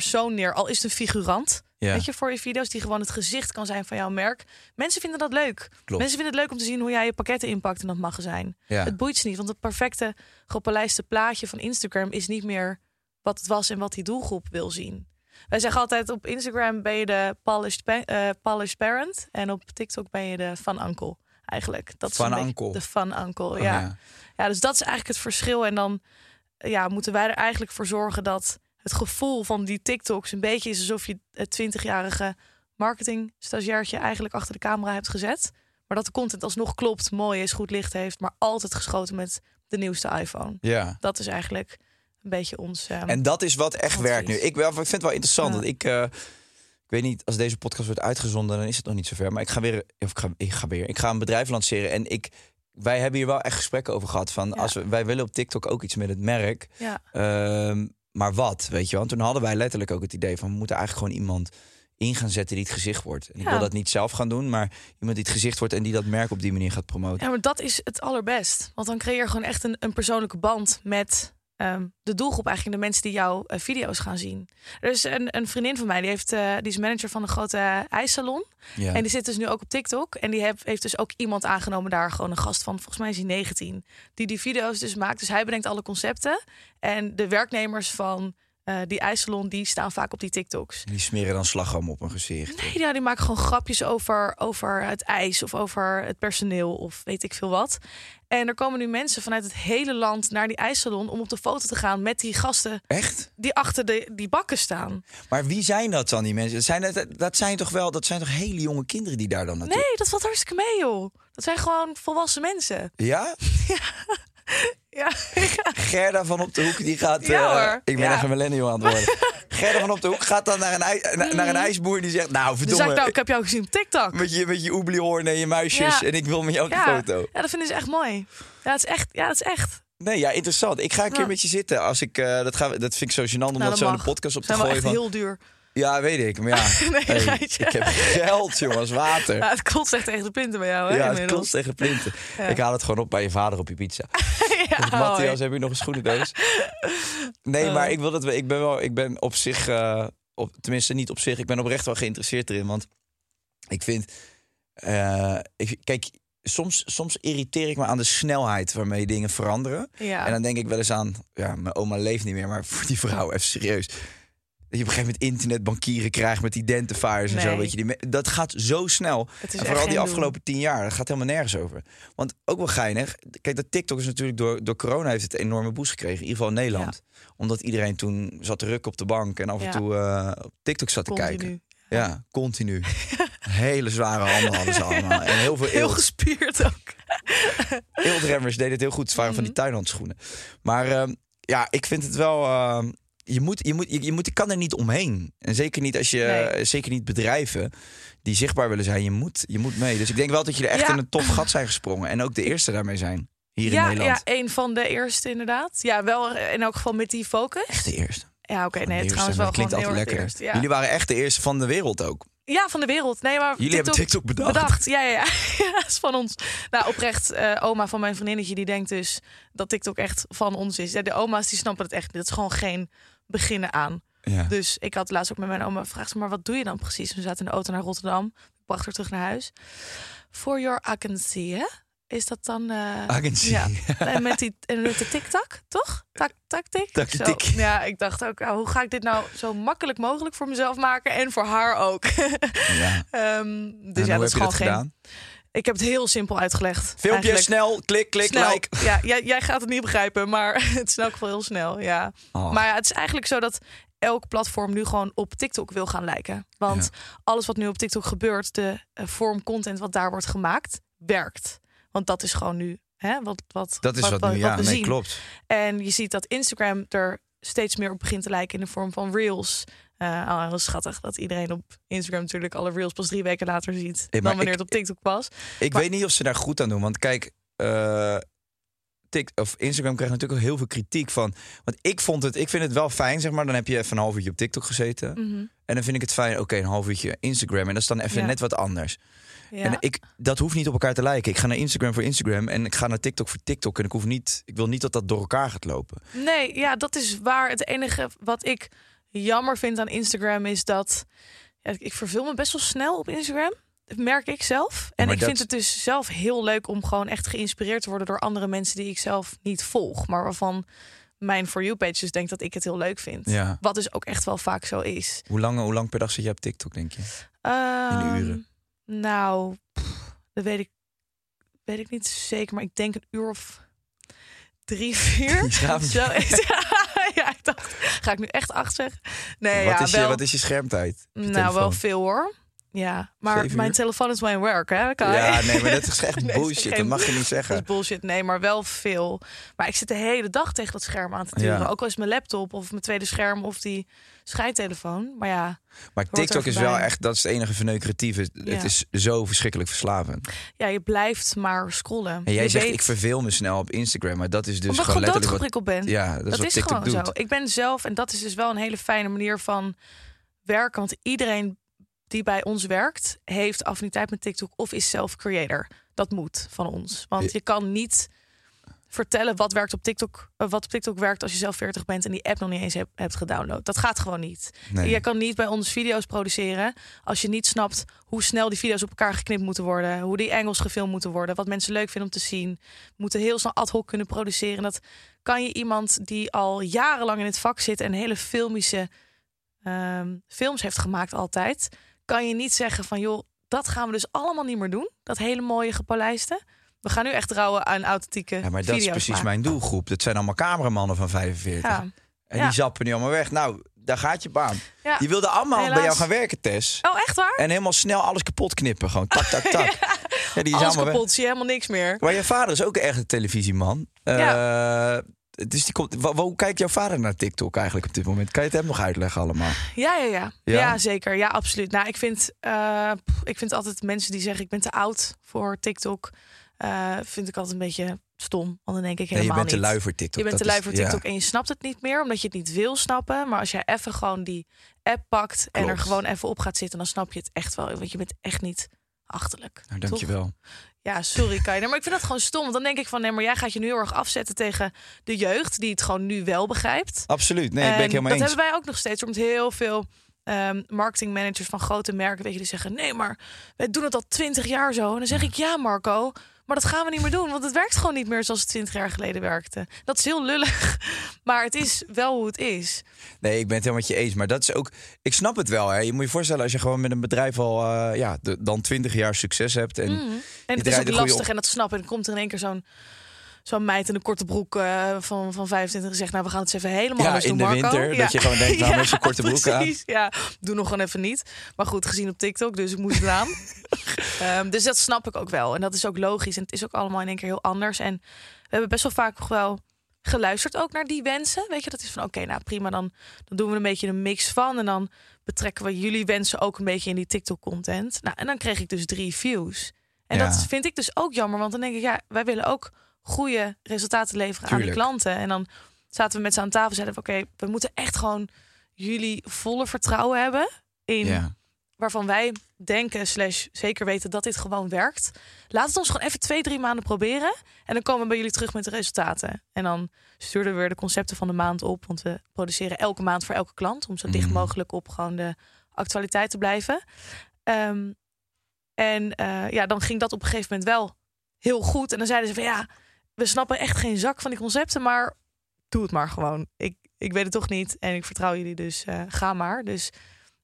persoon neer, al is het een figurant. Ja. Weet je, voor je video's die gewoon het gezicht kan zijn van jouw merk. Mensen vinden dat leuk. Klopt. Mensen vinden het leuk om te zien hoe jij je pakketten inpakt in dat magazijn. Ja. Het boeit ze niet, want het perfecte gepolijste plaatje van Instagram is niet meer wat het was en wat die doelgroep wil zien. Wij zeggen altijd op Instagram ben je de polished, pa- eh, polished parent en op TikTok ben je de fun uncle. Eigenlijk. Dat is uncle. De fun uncle, Oh, ja. ja. Ja, dus dat is eigenlijk het verschil. En dan ja, moeten wij er eigenlijk voor zorgen dat het gevoel van die TikToks een beetje is alsof je het 20-jarige marketing stagiairtje eigenlijk achter de camera hebt gezet. Maar dat de content alsnog klopt, mooi is, goed licht heeft, maar altijd geschoten met de nieuwste iPhone. ja. Dat is eigenlijk een beetje ons. ehm, En dat is wat echt werkt nu. Ik, wel, ik vind het wel interessant. Ja. Want ik, eh, ik weet niet, als deze podcast wordt uitgezonden, dan is het nog niet zover. Maar ik ga weer, of ik ga, ik ga weer, ik ga een bedrijf lanceren. En ik, wij hebben hier wel echt gesprekken over gehad. Van Ja. als we, wij willen op TikTok ook iets met het merk. ja, Ehm, maar wat, weet je wel? Want toen hadden wij letterlijk ook het idee van... we moeten eigenlijk gewoon iemand in gaan zetten die het gezicht wordt. En ik Ja. wil dat niet zelf gaan doen, maar iemand die het gezicht wordt... en die dat merk op die manier gaat promoten. ja, maar dat is het allerbest. Want dan creëer je gewoon echt een, een persoonlijke band met ehm, de doelgroep, eigenlijk de mensen die jouw eh, video's gaan zien. Er is een, een vriendin van mij, die, heeft, eh, die is manager van een grote eh, ijssalon. Ja. En die zit dus nu ook op TikTok. En die heeft, heeft dus ook iemand aangenomen daar, gewoon een gast van, volgens mij is hij 19, die die video's dus maakt. Dus hij bedenkt alle concepten. En de werknemers van eh, die ijssalon, die staan vaak op die TikToks. Die smeren dan slagroom op een gezicht. Nee, ja, die maken gewoon grapjes over, over het ijs of over het personeel of weet ik veel wat. En er komen nu mensen vanuit het hele land naar die ijssalon om op de foto te gaan met die gasten Echt? die achter de, die bakken staan. Maar wie zijn dat dan, die mensen? Dat zijn, dat, dat zijn toch wel dat zijn toch hele jonge kinderen die daar dan naartoe... Nee, dat valt hartstikke mee, joh. Dat zijn gewoon volwassen mensen. Ja? Ja, Gerda van op de hoek, die gaat... Ja, eh, ik ben Ja. echt een millennial aan het worden. Gerda van op de hoek gaat dan naar een, ij- na- naar een ijsboer die zegt... Nou, verdomme, ik, nou, ik heb jou gezien op TikTok. met je, met je oebliehoorn en je muisjes... Ja. en ik wil met jou een Ja. foto. ja, dat vinden ze echt mooi. Ja, het is echt. Ja, is echt. Nee, ja, interessant. Ik ga een keer Ja. met je zitten. Als ik, eh, dat, ga, dat vind ik zo gênant om Nou, dat dat zo in de podcast op te gooien. echt Van, heel duur. Ja, weet ik. Maar ja, Nee, hey, geitje. ik heb geld, jongens, water. Ja, het kost echt tegen de punten bij jou, hè? Ja, het kost tegen plinten. Ik haal het gewoon op bij je vader op je pizza. Ja, Dus, Matthias, heb je nog een schoenendoos? Nee, Oh. maar ik wil dat. Ik ben wel. Ik ben op zich. eh, op, tenminste, niet op zich. Ik ben oprecht wel geïnteresseerd erin. Want ik vind. eh, ik, kijk, soms, soms irriteer ik me aan de snelheid waarmee dingen veranderen. Ja. En dan denk ik wel eens aan. Ja, mijn oma leeft niet meer, maar voor die vrouw, even serieus. Dat je op een gegeven moment internetbankieren krijgt met identifiers en zo. Weet je, die, dat gaat zo snel. En vooral die afgelopen tien jaar, dat gaat helemaal nergens over. Want ook wel geinig. Kijk, dat TikTok is natuurlijk door, door corona heeft het een enorme boost gekregen. In ieder geval in Nederland. Omdat iedereen toen zat te rukken op de bank en af en Ja. toe eh, op TikTok zat te kijken. Ja, continu. Hele zware handen hadden ze allemaal. En heel veel Heel eelt. gespierd ook. Eeltremmers deden het heel goed. Het waren van die Mhm. tuinhandschoenen. Maar ehm, ja, ik vind het wel... ehm, je, moet, je, moet, je, je moet, je kan er niet omheen. En zeker niet als je... Nee. Zeker niet bedrijven die zichtbaar willen zijn. Je moet, je moet mee. Dus ik denk wel dat je er echt Ja. in een tof gat zijn gesprongen. En ook de eerste daarmee zijn. Hier in Nederland. ja, een van de eerste inderdaad. Ja, wel in elk geval met die focus. Echt de eerste. Ja, oké, nee, eerste. trouwens wel dat klinkt altijd lekker. ja. Jullie waren echt de eerste van de wereld ook. Ja, van de wereld. Nee, maar Jullie hebben TikTok bedacht. Bedacht, ja, ja, ja. ja dat is van ons. Nou, oprecht, eh, oma van mijn vriendinnetje, die denkt dus dat TikTok echt van ons is. Ja, de oma's, die snappen het echt niet. Dat is gewoon geen beginnen aan. Ja. Dus ik had laatst ook met mijn oma gevraagd, maar wat doe je dan precies? We zaten in de auto naar Rotterdam. Ik bracht haar terug naar huis. For your agency, hè? Is dat dan... eh, Agency. Ja. En met, die, en met de TikTok, toch? Tak, tak, tik. Tak, Zo. tik. Ja, ik dacht ook, hoe ga ik dit nou zo makkelijk mogelijk voor mezelf maken en voor haar ook? ja. Ehm, dus en ja, dat is gewoon geen. gedaan? Ik heb het heel simpel uitgelegd. Filmpje, eigenlijk. snel, klik, klik, Snel. like. Ja, jij, jij gaat het niet begrijpen, maar het is in elk geval heel snel. Ja. Oh. Maar ja, het is eigenlijk zo dat elk platform nu gewoon op TikTok wil gaan lijken. Want alles wat nu op TikTok gebeurt, de eh, vorm content wat daar wordt gemaakt, werkt. Want dat is gewoon nu hè, wat, wat, Dat is wat, nu, ja, nee, zien. klopt. En je ziet dat Instagram er steeds meer op begint te lijken in de vorm van reels. Eh oh, heel schattig dat iedereen op Instagram natuurlijk alle reels pas drie weken later ziet maar dan wanneer ik- het op TikTok was. Ik Maar- weet niet of ze daar goed aan doen. Want kijk, eh, Tik, of Instagram krijgt natuurlijk ook heel veel kritiek van. Want ik vond het, ik vind het wel fijn, zeg maar. Dan heb je even een half uurtje op TikTok gezeten. Mhm. En dan vind ik het fijn, oké, een half uurtje Instagram. En dat is dan even Ja. net wat anders. Ja. En ik, dat hoeft niet op elkaar te lijken. Ik ga naar Instagram voor Instagram en ik ga naar TikTok voor TikTok. En ik hoef niet, ik wil niet dat dat door elkaar gaat lopen. Nee, ja, dat is waar. Het enige wat ik jammer vind aan Instagram is dat ja, ik verveel me best wel snel op Instagram. Dat merk ik zelf. En maar ik dat- vind het dus zelf heel leuk om gewoon echt geïnspireerd te worden door andere mensen die ik zelf niet volg, maar waarvan mijn For You pages denkt dat ik het heel leuk vind. Ja. Wat dus ook echt wel vaak zo is. Hoe lang, hoe lang per dag zit je op TikTok, denk je? Ehm, uren? Nou, pff, dat weet ik, weet ik niet zeker, maar ik denk een uur of drie, vier. Zo is- dacht, ga ik nu echt acht zeggen? Nee, wat, ja, is wel, je, wat is je schermtijd? je nou, wel veel hoor. Ja, maar mijn telefoon is mijn werk, hè? Ja, nee, maar dat is echt bullshit. Dat mag je niet Dat zeggen. is bullshit. Nee, maar wel veel. Maar ik zit de hele dag tegen dat scherm aan te duren. Ja. Ook al is mijn laptop of mijn tweede scherm of die scheidtelefoon. Maar ja, Maar TikTok is wel echt, dat is het enige verneukeratieve. Ja. Het is zo verschrikkelijk verslavend. ja, je blijft maar scrollen. En jij Je zegt, weet- ik verveel me snel op Instagram. Maar dat is dus omdat ik gewoon gewoon letterlijk wat... doodgeprikkeld ben. Ja, dat is dat gewoon doet. zo. Ik ben zelf, en dat is dus wel een hele fijne manier van werken. Want iedereen die bij ons werkt, heeft affiniteit met TikTok of is zelf creator. Dat moet van ons. Want je kan niet vertellen wat werkt op TikTok, eh, wat op TikTok werkt als je zelf 40 bent en die app nog niet eens hebt, hebt gedownload. Dat gaat gewoon niet. Nee. Je kan niet bij ons video's produceren als je niet snapt hoe snel die video's op elkaar geknipt moeten worden, hoe die angles gefilmd moeten worden, wat mensen leuk vinden om te zien. We moeten heel snel ad hoc kunnen produceren. Dat kan je iemand die al jarenlang in het vak zit en hele filmische ehm, films heeft gemaakt altijd, kan je niet zeggen van joh, dat gaan we dus allemaal niet meer doen. Dat hele mooie gepolijste. We gaan nu echt trouwen aan authentieke Ja, maar dat is precies maken. mijn doelgroep. Dat zijn allemaal cameramannen van 45. Ja. En Ja. die zappen nu allemaal weg. Nou, daar gaat je baan. Ja. Die wilden allemaal bij jou gaan werken, Tess. Oh, echt waar? En helemaal snel alles kapot knippen. Gewoon tak, tak, tak. ja. die is Alles weg. kapot, zie je helemaal niks meer. Maar je vader is ook echt een televisieman. Eh, dus die komt, hoe kijkt jouw vader naar TikTok eigenlijk op dit moment? Kan je het hem nog uitleggen allemaal? Ja, ja, ja. Ja? Ja, zeker. Ja, absoluut. Nou, ik vind, eh, ik vind altijd mensen die zeggen ik ben te oud voor TikTok, eh, vind ik altijd een beetje stom. Want dan denk ik Nee, je helemaal bent te niet. lui voor TikTok. Je bent te lui voor ja. TikTok en je snapt het niet meer omdat je het niet wil snappen. Maar als jij even gewoon die app pakt en er gewoon even op gaat zitten, dan snap je het echt wel. Want je bent echt niet achterlijk. Nou, dankjewel. Ja, sorry Kainer. Maar ik vind dat gewoon stom. Want dan denk ik van, nee, maar jij gaat je nu heel erg afzetten tegen de jeugd, die het gewoon nu wel begrijpt. Absoluut. Nee, ben ik En helemaal dat eens. hebben wij ook nog steeds. Met heel veel ehm marketingmanagers van grote merken, weet je, die zeggen: nee, maar wij doen het al twintig jaar zo. En dan zeg ik: ja, Marco. Maar dat gaan we niet meer doen, want het werkt gewoon niet meer zoals het 20 jaar geleden werkte. Dat is heel lullig, maar het is wel hoe het is. Nee, ik ben het helemaal met je eens. Maar dat is ook. Ik snap het wel. Hè. Je moet je voorstellen als je gewoon met een bedrijf al eh, ja, de- dan 20 jaar succes hebt. En En het is ook lastig op- en dat snap ik. En dan komt er in één keer zo'n zo'n meid in een korte broek eh, van, van 25 en zegt... nou, we gaan het eens even helemaal Ja, anders in doen, de Marco. winter, dat je gewoon denkt, heeft ze een korte broek aan? precies, Ja, doe nog gewoon even niet. Maar goed, gezien op TikTok, dus ik moest het aan. Ehm, dus dat snap ik ook wel. En dat is ook logisch. En het is ook allemaal in één keer heel anders. En we hebben best wel vaak nog wel geluisterd ook naar die wensen. Weet je, dat is van oké, nou prima, dan, dan doen we een beetje een mix van. En dan betrekken we jullie wensen ook een beetje in die TikTok-content. Nou, en dan kreeg ik dus drie views. En Ja. dat vind ik dus ook jammer, want dan denk ik, ja, wij willen ook goede resultaten leveren aan die Tuurlijk. klanten. En dan zaten we met ze aan tafel en zeiden we, oké, we moeten echt gewoon jullie volle vertrouwen hebben in ja. waarvan wij denken slash zeker weten dat dit gewoon werkt. Laat het ons gewoon even twee, drie maanden proberen. En dan komen we bij jullie terug met de resultaten. En dan stuurden we weer de concepten van de maand op. Want we produceren elke maand voor elke klant. Om zo dicht Mhm. mogelijk op gewoon de actualiteit te blijven. Ehm, en eh, ja, dan ging dat op een gegeven moment wel heel goed. En dan zeiden ze van ja, we snappen echt geen zak van die concepten. Maar doe het maar gewoon. Ik, ik weet het toch niet. En ik vertrouw jullie, dus eh, ga maar. Dus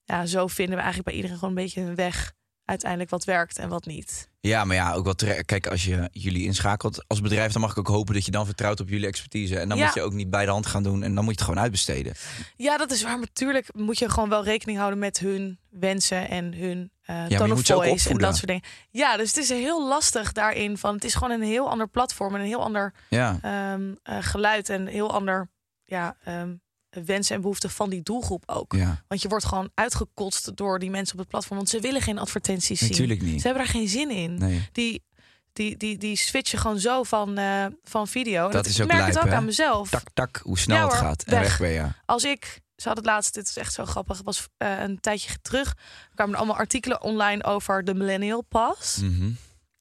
ja, zo vinden we eigenlijk bij iedereen gewoon een beetje een weg uiteindelijk wat werkt en wat niet. ja, maar ja, ook wel terecht. Kijk, als je jullie inschakelt als bedrijf, dan mag ik ook hopen dat je dan vertrouwt op jullie expertise. En dan Ja. moet je ook niet bij de hand gaan doen en dan moet je het gewoon uitbesteden. Ja, dat is waar. Natuurlijk moet je gewoon wel rekening houden met hun wensen en hun je tone of voice en dat soort dingen. Ja, dus het is heel lastig daarin. Van, het is gewoon een heel ander platform en een heel ander Ja, ehm, eh, geluid en een heel ander ja, ehm, wensen en behoeften van die doelgroep ook. ja. Want je wordt gewoon uitgekotst door die mensen op het platform, want ze willen geen advertenties zien. natuurlijk niet. Ze hebben daar geen zin in. Nee. die, die, die, die switchen gewoon zo van, eh, van video. Dat is ik ook merk lijp, het ook hè? aan mezelf. Tak, tak, hoe snel Ja, het gaat. En weg. weg ben je. Als ik, ze hadden het laatst, dit is echt zo grappig, het was eh, een tijdje terug, er kwamen er allemaal artikelen online over de Millennial Pass. Mhm.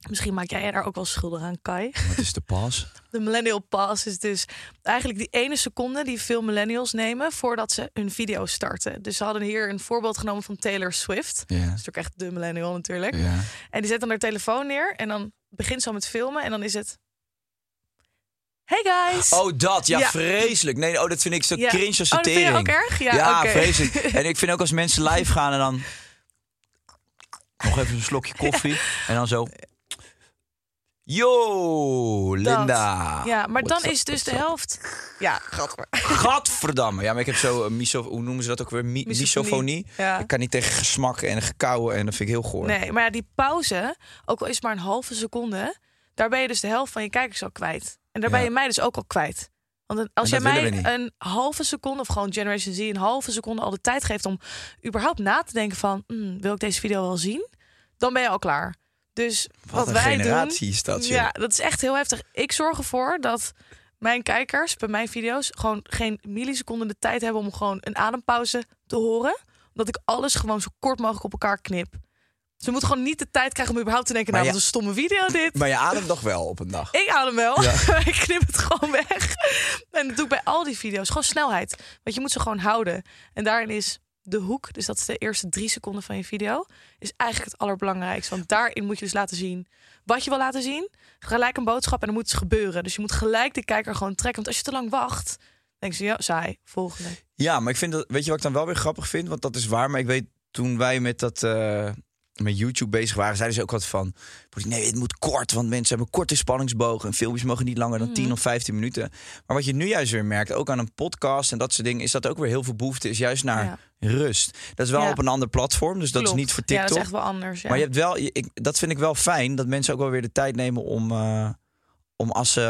Misschien maak jij daar ook wel schuldig aan, Kai. Wat is de pas? De Millennial Pass is dus eigenlijk die ene seconde die veel millennials nemen voordat ze hun video starten. Dus ze hadden hier een voorbeeld genomen van Taylor Swift. Ja. Dat is natuurlijk echt de millennial natuurlijk. En die zet dan haar telefoon neer en dan begint ze al met filmen en dan is het... Hey guys! Oh, dat. Ja, Ja. vreselijk. Nee, oh, dat vind ik zo Ja. cringe als Oh, dat vind ook erg? Ja, vreselijk. En ik vind ook als mensen live gaan en dan... Nog even een slokje koffie. En dan zo... Yo, Linda. Ja, maar dan is dus de helft... Ja, gadver. Gadverdamme. Ja, maar ik heb zo een miso... Hoe noemen ze dat ook weer? Mi- Misofonie. misofonie. Ja. Ik kan niet tegen gesmak en gekauwen en dat vind ik heel goor. Nee, maar ja, die pauze, ook al is het maar een halve seconde... daar ben je dus de helft van je kijkers al kwijt. En daar ben je mij dus ook al kwijt. Want als jij mij een halve seconde, of gewoon Generation Z... een halve seconde al de tijd geeft om überhaupt na te denken van... "Hmm, wil ik deze video wel zien? Dan ben je al klaar. Dus wat, wij doen... is dat. Ja, dat is echt heel heftig. Ik zorg ervoor dat mijn kijkers bij mijn video's... gewoon geen milliseconden de tijd hebben om gewoon een adempauze te horen. Omdat ik alles gewoon zo kort mogelijk op elkaar knip. Ze moeten gewoon niet de tijd krijgen om überhaupt te denken... Nou, ja- wat een stomme video dit. Maar je ademt nog wel op een dag. Ik hem wel. Ja. ik knip het gewoon weg. En dat doe ik bij al die video's. Gewoon snelheid. Want je moet ze gewoon houden. En daarin is de hoek, dus dat is de eerste drie seconden van je video, is eigenlijk het allerbelangrijkste. Want daarin moet je dus laten zien wat je wil laten zien. Gelijk een boodschap en dan moet het gebeuren. Dus je moet gelijk de kijker gewoon trekken. Want als je te lang wacht, denk je, ja, saai, volgende. Ja, maar ik vind dat, weet je wat ik dan wel weer grappig vind? Want dat is waar, maar ik weet toen wij met dat. eh, met YouTube bezig waren, zeiden ze ook wat van... nee, het moet kort, want mensen hebben korte spanningsbogen... en filmpjes mogen niet langer dan 10 of 15 minuten. Maar wat je nu juist weer merkt, ook aan een podcast en dat soort dingen... is dat ook weer heel veel behoefte is juist naar Ja. rust. Dat is wel Ja. op een ander platform, dus dat Klopt. is niet voor Ja, TikTok. dat is echt wel anders. Ja. Maar je hebt wel, ik, dat vind ik wel fijn, dat mensen ook wel weer de tijd nemen om, eh, om als ze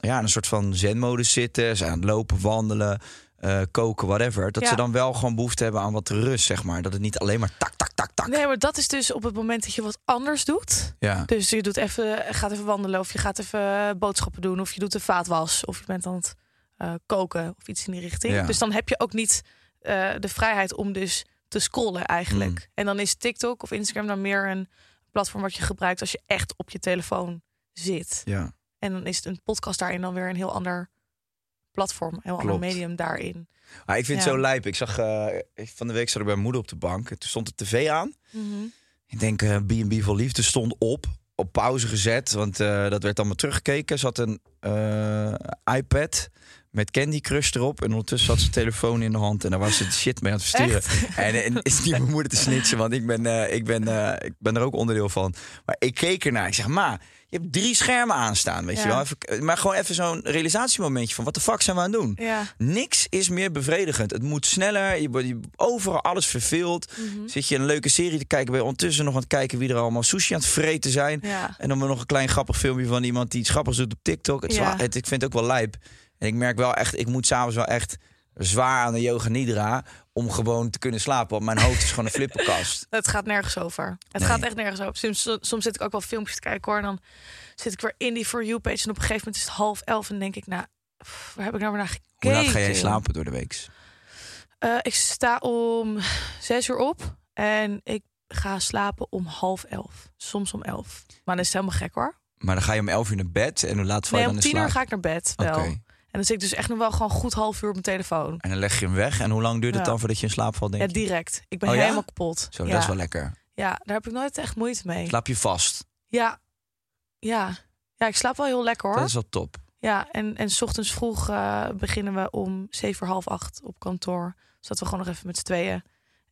ja, in een soort van zenmodus zitten, ze aan het lopen, wandelen, eh, koken, whatever, dat Ja. ze dan wel gewoon behoefte hebben aan wat rust, zeg maar. Dat het niet alleen maar tak, tak, tak, tak. Nee, maar dat is dus op het moment dat je wat anders doet. Ja. Dus je doet even, gaat even wandelen, of je gaat even boodschappen doen, of je doet de vaatwas, of je bent aan het eh, koken of iets in die richting. Ja. Dus dan heb je ook niet eh, de vrijheid om dus te scrollen eigenlijk. Mm. En dan is TikTok of Instagram dan meer een platform wat je gebruikt als je echt op je telefoon zit. ja. En dan is het een podcast daarin dan weer een heel ander platform, een heel ander Klopt. medium daarin. Ik vind het zo lijp. Ik zag, eh, van de week zat ik bij mijn moeder op de bank. En toen stond de tv aan. Ik denk, eh, B&B voor Liefde stond op. Op pauze gezet, want eh, dat werd allemaal teruggekeken. Er zat een eh, iPad met Candy Crush erop. En ondertussen had ze telefoon in de hand. En daar was ze de shit mee aan het versturen. En, en is niet mijn moeder te snitchen, want ik ben, eh, ik, ben, eh, ik ben er ook onderdeel van. Maar ik keek ernaar. Ik zeg, ma, je hebt drie schermen aanstaan, weet je wel. Even, maar gewoon even zo'n realisatiemomentje van... wat de fuck zijn we aan het doen? Ja. Niks is meer bevredigend. Het moet sneller. Je wordt overal alles verveeld. Mhm. Zit je een leuke serie te kijken, ben je ondertussen nog aan het kijken wie er allemaal sushi aan het vreten zijn. Ja. En dan nog een klein grappig filmpje van iemand die iets grappigs doet op TikTok. Het het, ik vind het ook wel lijp. En ik merk wel echt, ik moet s'avonds wel echt zwaar aan de yoga nidra om gewoon te kunnen slapen. Want mijn hoofd is gewoon een flippenkast. Het gaat nergens over. Het Nee. gaat echt nergens over. Soms, soms zit ik ook wel filmpjes te kijken hoor. En dan zit ik weer in die For You page. En op een gegeven moment is het half elf. En denk ik, nou, pff, waar heb ik nou weer naar gekeken? Hoe laat ga jij slapen door de week? Eh, ik sta om zes uur op. En ik ga slapen om half elf. Soms om elf. Maar dat is helemaal gek hoor. Maar dan ga je om 11 uur naar bed en hoe laat val je Nee, dan om tien uur slaap? ga ik naar bed wel. En dan zit ik dus echt nog wel gewoon goed half uur op mijn telefoon. En dan leg je hem weg. En hoe lang duurt het Ja. dan voordat je in slaap valt, denk Ja, direct. Ik ben Oh ja? helemaal kapot. Zo, ja. dat is wel lekker. Ja, daar heb ik nooit echt moeite mee. Slaap je vast. Ja. Ja. Ja, ik slaap wel heel lekker hoor. Dat is wel top. Ja, en, en s ochtends vroeg eh, beginnen we om zeven uur half acht op kantoor. Zodat we gewoon nog even met z'n tweeën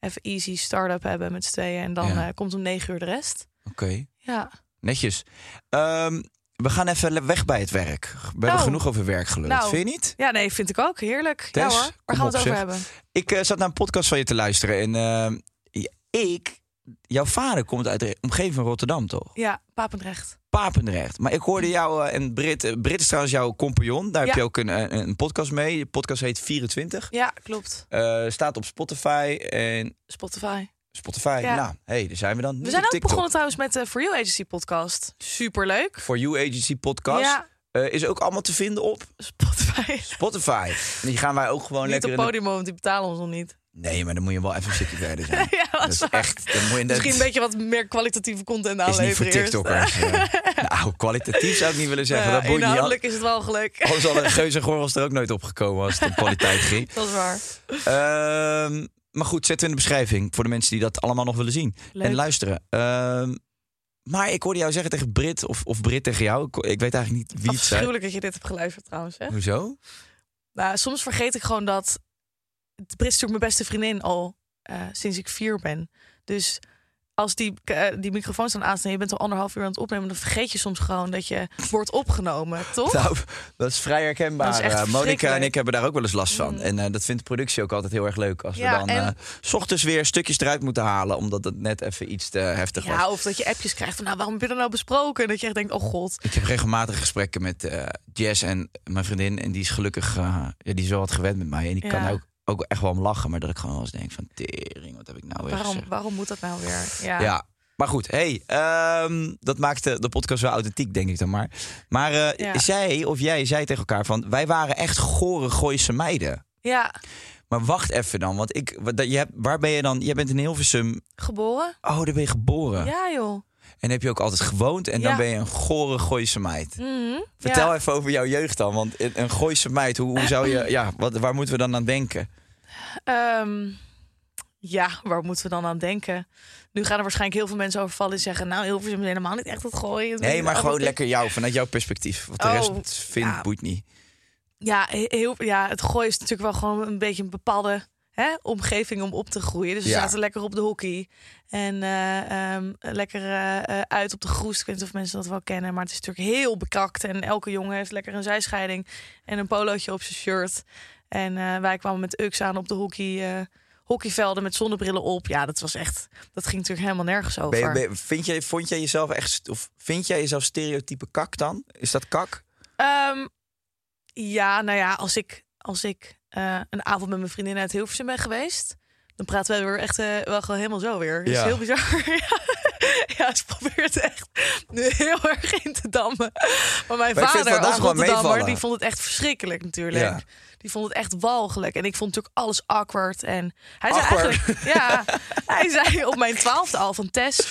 even easy start-up hebben met z'n tweeën. En dan eh, komt om negen uur de rest. Oké. Ja. Netjes. Ehm, we gaan even weg bij het werk. We hebben Nou. genoeg over werk geluld. Nou. Vind je niet? ja, nee, vind ik ook. Heerlijk. Tess, ja hoor, waar gaan we het over zeg. hebben? Ik eh, zat naar een podcast van je te luisteren. En ja, ik, jouw vader komt uit de omgeving van Rotterdam, toch? Ja, Papendrecht. Papendrecht. Maar ik hoorde jou eh, en Brit. eh, Brit is trouwens jouw compagnon. Daar heb je ook een, een, podcast mee. De podcast heet 24. Ja, klopt. Eh, staat op Spotify en Spotify. Spotify. Ja. Nou, hey, daar zijn we dan. We Niet zijn ook TikTok. begonnen trouwens met de For You Agency podcast. Superleuk. For You Agency podcast. Ja, Eh, is ook allemaal te vinden op Spotify. Spotify. En die gaan wij ook gewoon niet lekker op in de- want die betalen ons nog niet. Nee, maar dan moet je wel even een stukje verder zijn. ja, dat Dat is waar. echt. Dan moet je Misschien een beetje wat meer kwalitatieve content is niet aanleveren voor. TikTokkers. eh. nou, kwalitatief zou ik niet willen zeggen. Ja, dat niet. inhoudelijk is het wel geluk. Anders hadden de Geus en Gorgels er ook nooit opgekomen als het om kwaliteit ging. Dat is waar. Ehm, maar goed, zetten we in de beschrijving voor de mensen die dat allemaal nog willen zien Leuk. en luisteren. Ehm, maar ik hoorde jou zeggen tegen Brit of, of Brit tegen jou. Ik, ik weet eigenlijk niet wie het zei. Afschuwelijk dat je dit hebt geluisterd trouwens. Hè? Hoezo? Nou, soms vergeet ik gewoon dat... Brit is natuurlijk mijn beste vriendin al eh, sinds ik vier ben. Dus als die, eh, die microfoons dan aanstaan... en je bent al anderhalf uur aan het opnemen... dan vergeet je soms gewoon dat je wordt opgenomen, toch? Nou, dat is vrij herkenbaar. Is Eh, Monica en ik hebben daar ook wel eens last van. Mm. En eh, dat vindt de productie ook altijd heel erg leuk. Als Ja, we dan en- s ochtends weer stukjes eruit moeten halen. Omdat het net even iets te heftig was. Ja, of dat je appjes krijgt van... nou, waarom heb je dat nou besproken? En dat je echt denkt, oh god. Ik heb regelmatig gesprekken met Jess en mijn vriendin. En die is gelukkig, ja, die is wel wat gewend met mij. En die Ja. kan ook, ook echt wel om lachen. Maar dat ik gewoon wel eens denk van, tering, wat heb ik nou weer Waarom, gezegd? waarom moet dat nou weer? Ja. Ja. Maar goed, hey, ehm, dat maakt de, podcast wel authentiek, denk ik dan maar. Maar eh, Ja. zij of jij zei tegen elkaar van... wij waren echt gore Gooise meiden. ja. Maar wacht even dan, want ik, dat- je hebt, waar ben je dan? Jij bent in Hilversum. Geboren? Oh, daar ben je geboren. Ja, joh. En heb je ook altijd gewoond. En dan ben je een gore Gooise meid. Mhm. Vertel even over jouw jeugd dan. Want een Gooise meid, hoe, hoe zou je... Ja, wat, waar moeten we dan aan denken? Ehm, ja, waar moeten we dan aan denken? Nu gaan er waarschijnlijk heel veel mensen overvallen en zeggen... nou, Hilversum is helemaal niet echt het gooien. Nee, maar Oh, gewoon lekker jou, vanuit jouw perspectief. Wat de Oh, rest vindt, ja. boeit niet. Ja, he- heel, ja, het gooien is natuurlijk wel gewoon een beetje een bepaalde hè, omgeving om op te groeien. Dus we Ja. zaten lekker op de hockey. En eh, ehm, lekker eh, eh, uit op de groes. Ik weet niet of mensen dat wel kennen. Maar het is natuurlijk heel bekrakt. En elke jongen heeft lekker een zijscheiding. En een polootje op zijn shirt. En wij kwamen met Ux aan op de hockey, hockeyvelden met zonnebrillen op. Ja, dat was echt... Dat ging natuurlijk helemaal nergens over. Ben ben vind jij, vond jij jezelf echt... Of vind jij jezelf stereotype kak dan? Is dat kak? Ehm, ja, nou ja, als ik, als ik eh, een avond met mijn vriendin uit Hilversum ben geweest... dan praten we weer echt eh, wel gewoon helemaal zo weer. Dat Ja. is heel bizar. ja. ze probeert echt nu heel erg in te dammen. Maar mijn Maar vader als Rotterdammer, die vond het echt verschrikkelijk natuurlijk. Ja. Die vond het echt walgelijk. En ik vond natuurlijk alles awkward. En hij zei eigenlijk... Ja, hij zei op mijn twaalfde al van Tess...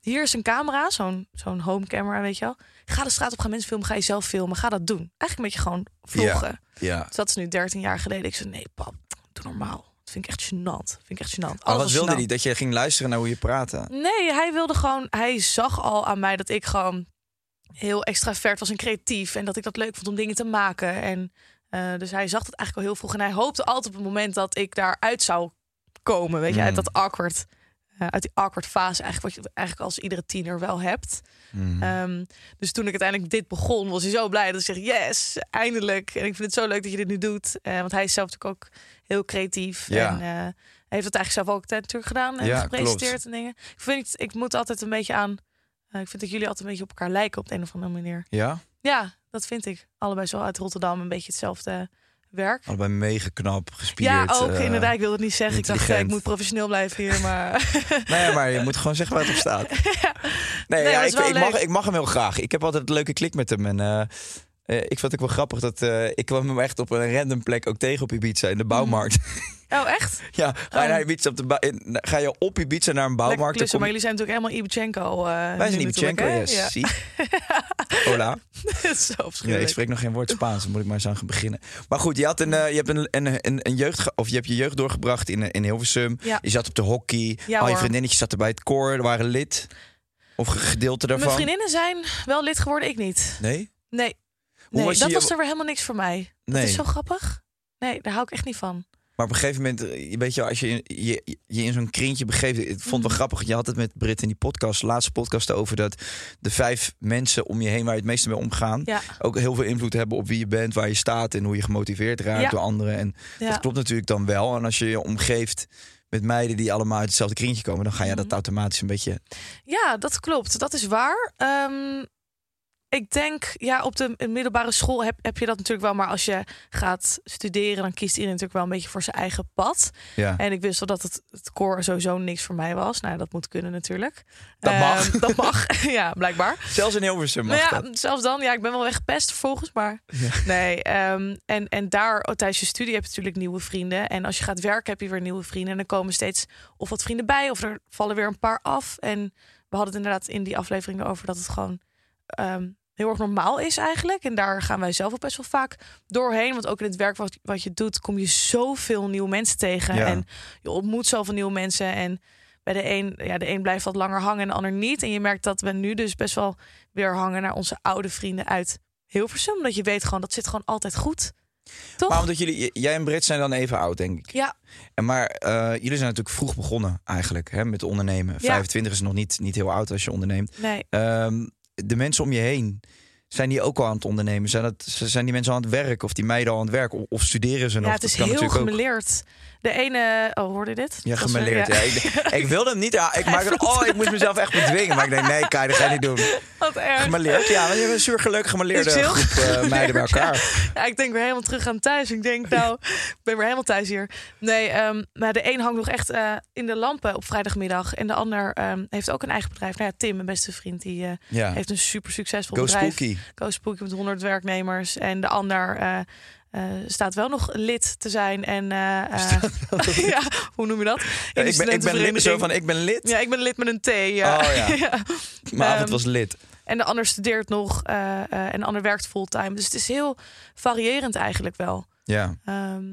Hier is een camera, zo'n zo'n home camera, weet je wel. Ga de straat op, ga mensen filmen, ga je zelf filmen. Ga dat doen. Eigenlijk een beetje gewoon vloggen. Ja. Dus dat is nu 13 jaar geleden. Ik zei, nee pap, doe normaal. Dat vind ik echt gênant. Vind ik echt gênant. Maar Alles wat wilde gênant. hij? Dat je ging luisteren naar hoe je praatte? Nee, hij wilde gewoon... Hij zag al aan mij dat ik gewoon heel extravert was en creatief. En dat ik dat leuk vond om dingen te maken. En eh, dus hij zag het eigenlijk al heel vroeg. En hij hoopte altijd op het moment dat ik daaruit zou komen. Weet je, uit Mm. dat awkward... eh, uit die awkward fase, eigenlijk wat je eigenlijk als iedere tiener wel hebt. Mhm. Ehm, dus toen ik uiteindelijk dit begon, was hij zo blij dat hij zegt: Yes, eindelijk. En ik vind het zo leuk dat je dit nu doet. Eh, want hij is zelf natuurlijk ook heel creatief. Ja. En eh, heeft het eigenlijk zelf ook natuurlijk gedaan en Ja, gepresenteerd klopt. en dingen. Ik vind, ik moet altijd een beetje aan. ik vind dat jullie altijd een beetje op elkaar lijken op de een of andere manier. Ja? Ja, dat vind ik. Allebei zo uit Rotterdam, een beetje hetzelfde werk. Allebei mega knap, gespierd. ja, ook eh, inderdaad. Ik wilde het niet zeggen. Ik dacht, ik moet professioneel blijven hier. Maar Nee, maar je moet gewoon zeggen waar het op staat. Nee, Nee, ja, ik, ik, mag, ik mag hem heel graag. Ik heb altijd een leuke klik met hem. En eh, eh, ik vond het ook wel grappig dat ik kwam hem echt op een random plek ook tegen op Ibiza in de bouwmarkt. oh, echt? ja, ga je, naar Ibiza op de ga je op Ibiza naar een bouwmarkt? klussen, kom maar jullie zijn natuurlijk helemaal Ibichenko. eh wij zijn Ibichenko, yes. Ja. zie. Hola. Dat is zo Ja, ik spreek nog geen woord Spaans, dan moet ik maar eens aan gaan beginnen. Maar goed, je, had een, eh, je hebt een, een, een, een jeugd, of je hebt je jeugd doorgebracht in, in Hilversum. Ja. Je zat op de hockey. Al je vriendinnetjes zaten bij het koor, er waren lid. Of gedeelte daarvan. Mijn vriendinnen zijn wel lid geworden, ik niet. Nee? Nee, nee was dat je- was er weer helemaal niks voor mij. Nee. Dat is zo grappig. Nee, daar hou ik echt niet van. Maar op een gegeven moment, eh, weet je, als je je, in zo'n kringetje begeeft, ik vond het wel Mhm. grappig. Je had het met Brit in die podcast, laatste podcast, over dat de vijf mensen om je heen waar je het meeste mee omgaan, Ja, ook heel veel invloed hebben op wie je bent, waar je staat en hoe je gemotiveerd raakt Ja. door anderen. En ja. dat klopt natuurlijk dan wel. En als je je omgeeft met meiden die allemaal uit hetzelfde kringetje komen, dan ga je dat Mhm. automatisch een beetje. ja, dat klopt. Dat is waar. Ehm, ik denk, ja, op de middelbare school heb, heb je dat natuurlijk wel. Maar als je gaat studeren, dan kiest iedereen natuurlijk wel een beetje voor zijn eigen pad. Ja. En ik wist wel dat het, het core sowieso niks voor mij was. Nou, dat moet kunnen natuurlijk. Dat mag. Ehm, dat mag, ja, blijkbaar. Zelfs in Hilversum mag Nou ja, dat. zelfs dan, ja, ik ben wel weggepest vervolgens, maar Ja. nee. ehm, en, en daar, oh, tijdens je studie heb je natuurlijk nieuwe vrienden. En als je gaat werken heb je weer nieuwe vrienden. En er komen steeds of wat vrienden bij, of er vallen weer een paar af. En we hadden het inderdaad in die aflevering over dat het gewoon ehm, heel erg normaal is eigenlijk. En daar gaan wij zelf ook best wel vaak doorheen. Want ook in het werk wat, wat je doet, kom je zoveel nieuwe mensen tegen. Ja. En je ontmoet zoveel nieuwe mensen. En bij de een, ja, de een blijft wat langer hangen en de ander niet. En je merkt dat we nu dus best wel weer hangen naar onze oude vrienden uit Hilversum. Omdat je weet gewoon, dat zit gewoon altijd goed. Toch? Maar omdat jullie, jij en Brit zijn dan even oud, denk ik. Ja, En maar eh, jullie zijn natuurlijk vroeg begonnen eigenlijk hè, met ondernemen. Ja. 25 is nog niet, niet heel oud als je onderneemt. nee. Ehm, de mensen om je heen, zijn die ook al aan het ondernemen? Zijn, dat, zijn die mensen al aan het werk of die meiden al aan het werk? Of, of studeren ze nog? Ja, het is heel ook. De ene, oh, hoorde je dit? Ja, gemeleerd. Ja. Ik, ik wilde hem niet. Ja, ik, maak het, oh, ik moest mezelf echt bedwingen. Maar ik denk, nee, Kai, dat ga je niet doen. Wat erg. Gemeleerd? Ja, want je hebt een gemeleerde Is heel groep eh, meiden bij elkaar. Ja, ik denk weer helemaal terug aan thuis. Ik denk, nou, ik ben weer helemaal thuis hier. Nee, ehm, maar de een hangt nog echt eh, in de lampen op vrijdagmiddag. En de ander ehm, heeft ook een eigen bedrijf. Nou ja, Tim, mijn beste vriend, die eh, heeft een super succesvol Go bedrijf. spooky. Go Spooky met 100 werknemers. En de ander eh, staat wel nog lid te zijn. En eh, eh, ja, hoe noem je dat? Ja, ik, ben, ik ben lid, zo van, ik ben lid. Ja, ik ben lid met een T. Ja. Oh, ja. Ja. Mijn avond Ehm, was lid. En de ander studeert nog en de ander werkt fulltime. Dus het is heel variërend eigenlijk wel. Ja. Ehm,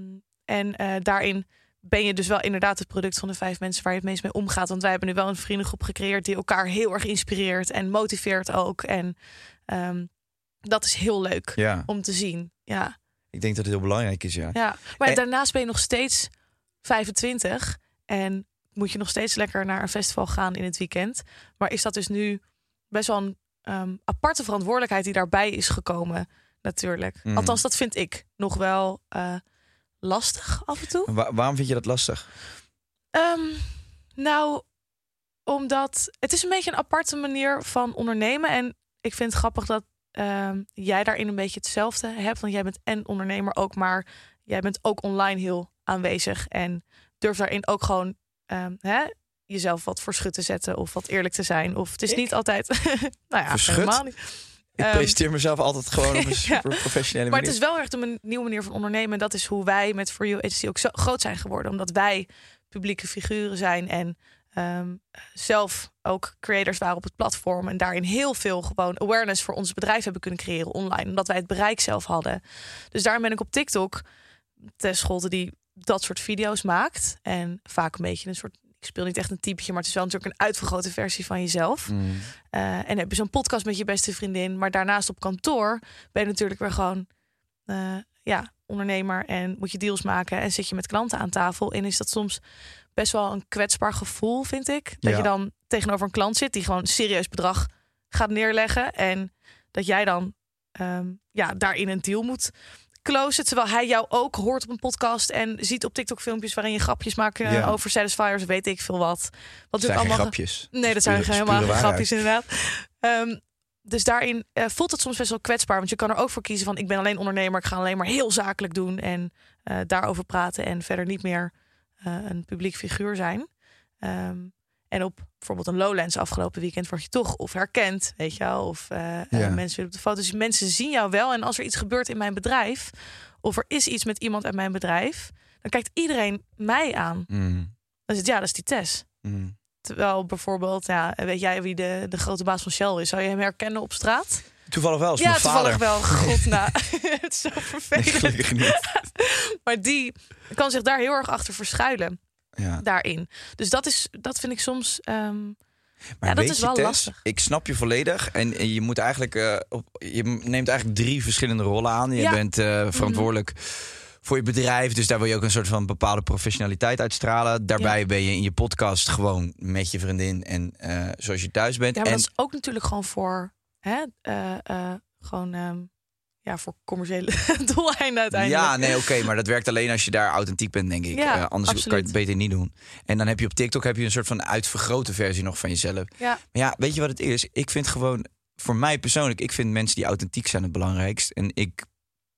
en daarin ben je dus wel inderdaad het product van de vijf mensen waar je het meest mee omgaat. Want wij hebben nu wel een vriendengroep gecreëerd die elkaar heel erg inspireert en motiveert ook. En ehm, dat is heel leuk ja, om te zien. Ja, ik denk dat het heel belangrijk is, ja. ja. maar En- daarnaast ben je nog steeds 25 en moet je nog steeds lekker naar een festival gaan in het weekend. Maar is dat dus nu best wel een ehm, aparte verantwoordelijkheid die daarbij is gekomen, natuurlijk. Mhm. Althans, dat vind ik nog wel eh, lastig af en toe. Wa- waarom vind je dat lastig? Ehm, nou, omdat het is een beetje een aparte manier van ondernemen. En ik vind het grappig dat ehm, jij daarin een beetje hetzelfde hebt. Want jij bent en ondernemer ook, maar jij bent ook online heel aanwezig. En durft daarin ook gewoon ehm, hè, jezelf wat voor schut te zetten of wat eerlijk te zijn. Of het is Ik? niet altijd. nou ja, Voor schut? helemaal niet. Ik Ehm, presenteer mezelf altijd gewoon op een ja. super professionele Maar het manier. is wel echt een nieuwe manier van ondernemen. En dat is hoe wij met For You Agency ook zo groot zijn geworden. Omdat wij publieke figuren zijn en ehm, zelf ook creators waren op het platform. En daarin heel veel gewoon awareness voor ons bedrijf hebben kunnen creëren online. Omdat wij het bereik zelf hadden. Dus daarom ben ik op TikTok Tess Scholte die dat soort video's maakt. En vaak een beetje een soort... Ik speel niet echt een typetje, maar het is wel natuurlijk een uitvergrote versie van jezelf. Mm. Eh, en heb je zo'n podcast met je beste vriendin. Maar daarnaast op kantoor ben je natuurlijk weer gewoon eh, ja, ondernemer. En moet je deals maken en zit je met klanten aan tafel. En is dat soms best wel een kwetsbaar gevoel, vind ik. Dat Ja. je dan tegenover een klant zit die gewoon een serieus bedrag gaat neerleggen. En dat jij dan ehm, ja, daarin een deal moet closen. Terwijl hij jou ook hoort op een podcast en ziet op TikTok filmpjes waarin je grapjes maakt Ja. over satisfiers, weet ik veel wat. Wat zijn allemaal grapjes. Nee, dat zijn helemaal geen waarheid. grapjes inderdaad. Ehm, dus daarin eh, voelt het soms best wel kwetsbaar. Want je kan er ook voor kiezen van... ik ben alleen ondernemer, ik ga alleen maar heel zakelijk doen... en eh, daarover praten en verder niet meer een publiek figuur zijn. Ehm, en op bijvoorbeeld een Lowlands afgelopen weekend... word je toch of herkend, weet je wel. Of eh, eh, mensen willen op de foto's. Dus mensen zien jou wel. En als er iets gebeurt in mijn bedrijf... of er is iets met iemand uit mijn bedrijf... dan kijkt iedereen mij aan. Mm. Dan is het, ja, dat is die Tess. Mm. Terwijl bijvoorbeeld, ja, weet jij wie de, de grote baas van Shell is? Zou je hem herkennen op straat? Toevallig wel, is ja, mijn toevallig vader. wel. God, nou, het is zo Nee, vervelend. gelukkig niet. maar die kan zich daar heel erg achter verschuilen, Ja. daarin. Dus dat, is, dat vind ik soms... ehm, Maar Ja, dat is wel Tess, lastig. Ik snap je volledig. En, en je moet eigenlijk. eh, op, je neemt eigenlijk drie verschillende rollen aan. Je Ja. bent eh, verantwoordelijk voor je bedrijf. Dus daar wil je ook een soort van bepaalde professionaliteit uitstralen. Daarbij ben je in je podcast gewoon met je vriendin en eh, zoals je thuis bent. ja, maar en dat is ook natuurlijk gewoon voor... Hè, eh, eh, gewoon... ehm, ja, voor commerciële doeleinden uiteindelijk. Ja, nee, oké, maar dat werkt alleen als je daar authentiek bent, denk ik. Ja, Eh, anders kan je het beter niet doen. En dan heb je op TikTok heb je een soort van uitvergrote versie nog van jezelf. Ja. Maar ja, weet je wat het is? Ik vind gewoon, voor mij persoonlijk, ik vind mensen die authentiek zijn het belangrijkst. En ik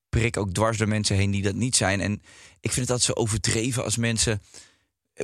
prik ook dwars door mensen heen die dat niet zijn. En ik vind het altijd zo overdreven als mensen.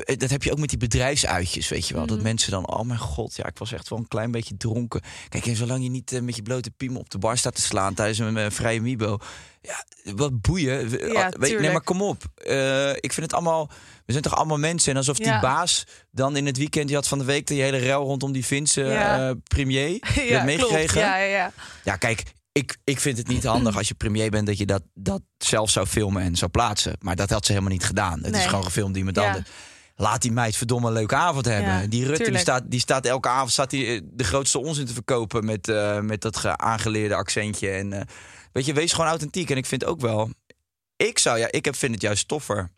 Eh, Dat heb je ook met die bedrijfsuitjes, weet je wel. Dat Mhm. mensen dan, oh mijn god, ja, ik was echt wel een klein beetje dronken. Kijk, en zolang je niet eh, met je blote piemel op de bar staat te slaan tijdens een eh, vrije Mibo. Ja, wat boeien. Ja, ah, weet, nee, maar kom op. Eh, ik vind het allemaal. We zijn toch allemaal mensen. En alsof die Ja. baas dan in het weekend. Je had van de week die hele rel rondom die Finse Ja. eh, premier. Dat meegekregen? Ja, ja, ja. Ja, kijk, ik, ik vind het niet handig als je premier bent dat je dat, dat zelf zou filmen en zou plaatsen. Maar dat had ze helemaal niet gedaan. Het is gewoon gefilmd iemand Ja. anders. Laat die meid verdomme een leuke avond hebben. Ja, die Rutte die staat, die staat elke avond staat die, eh, de grootste onzin te verkopen met, eh, met dat ge- aangeleerde accentje. En, eh, weet je, wees gewoon authentiek. En ik vind ook wel, ik zou ja, ik heb, vind het juist toffer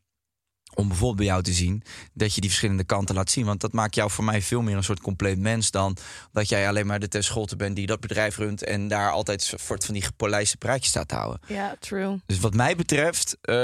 om bijvoorbeeld bij jou te zien dat je die verschillende kanten laat zien. Want dat maakt jou voor mij veel meer een soort compleet mens dan dat jij alleen maar de Tess Scholte bent die dat bedrijf runt en daar altijd voor het van die gepolijste praatjes staat te houden. Ja, true. Dus wat mij betreft, eh,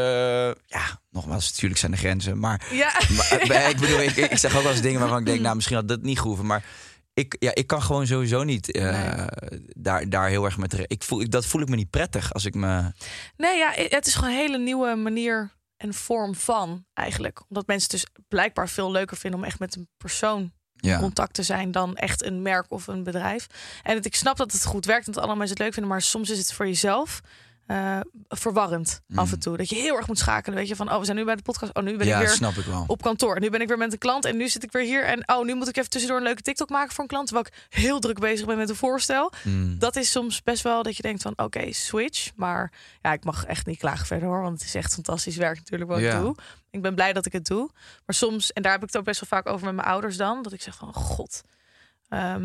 ja, nogmaals, natuurlijk zijn er grenzen, maar Ja. maar, ik bedoel, ik, ik zeg ook wel eens dingen waarvan ik denk, nou, misschien had dat niet gehoeven. Maar ik, ja, ik kan gewoon sowieso niet eh, daar, daar heel erg met. Ik voel, ik, dat voel ik me niet prettig als ik me. Nee, ja, het is gewoon een hele nieuwe manier en vorm van eigenlijk. Omdat mensen het dus blijkbaar veel leuker vinden om echt met een persoon Ja, contact te zijn dan echt een merk of een bedrijf. En het, ik snap dat het goed werkt en dat alle mensen het leuk vinden, maar soms is het voor jezelf eh, verwarrend af en Mm. toe. Dat je heel erg moet schakelen. Weet je, van oh, we zijn nu bij de podcast. Oh, nu ben ja, ik weer snap ik wel. op kantoor. Nu ben ik weer met een klant en nu zit ik weer hier. En oh, nu moet ik even tussendoor een leuke TikTok maken voor een klant. Terwijl ik heel druk bezig ben met een voorstel. Mm. Dat is soms best wel dat je denkt van oké, switch. Maar ja, ik mag echt niet klagen verder hoor. Want het is echt fantastisch werk natuurlijk wat Ja. ik doe. Ik ben blij dat ik het doe. Maar soms, en daar heb ik het ook best wel vaak over met mijn ouders dan. Dat ik zeg van god. Ehm,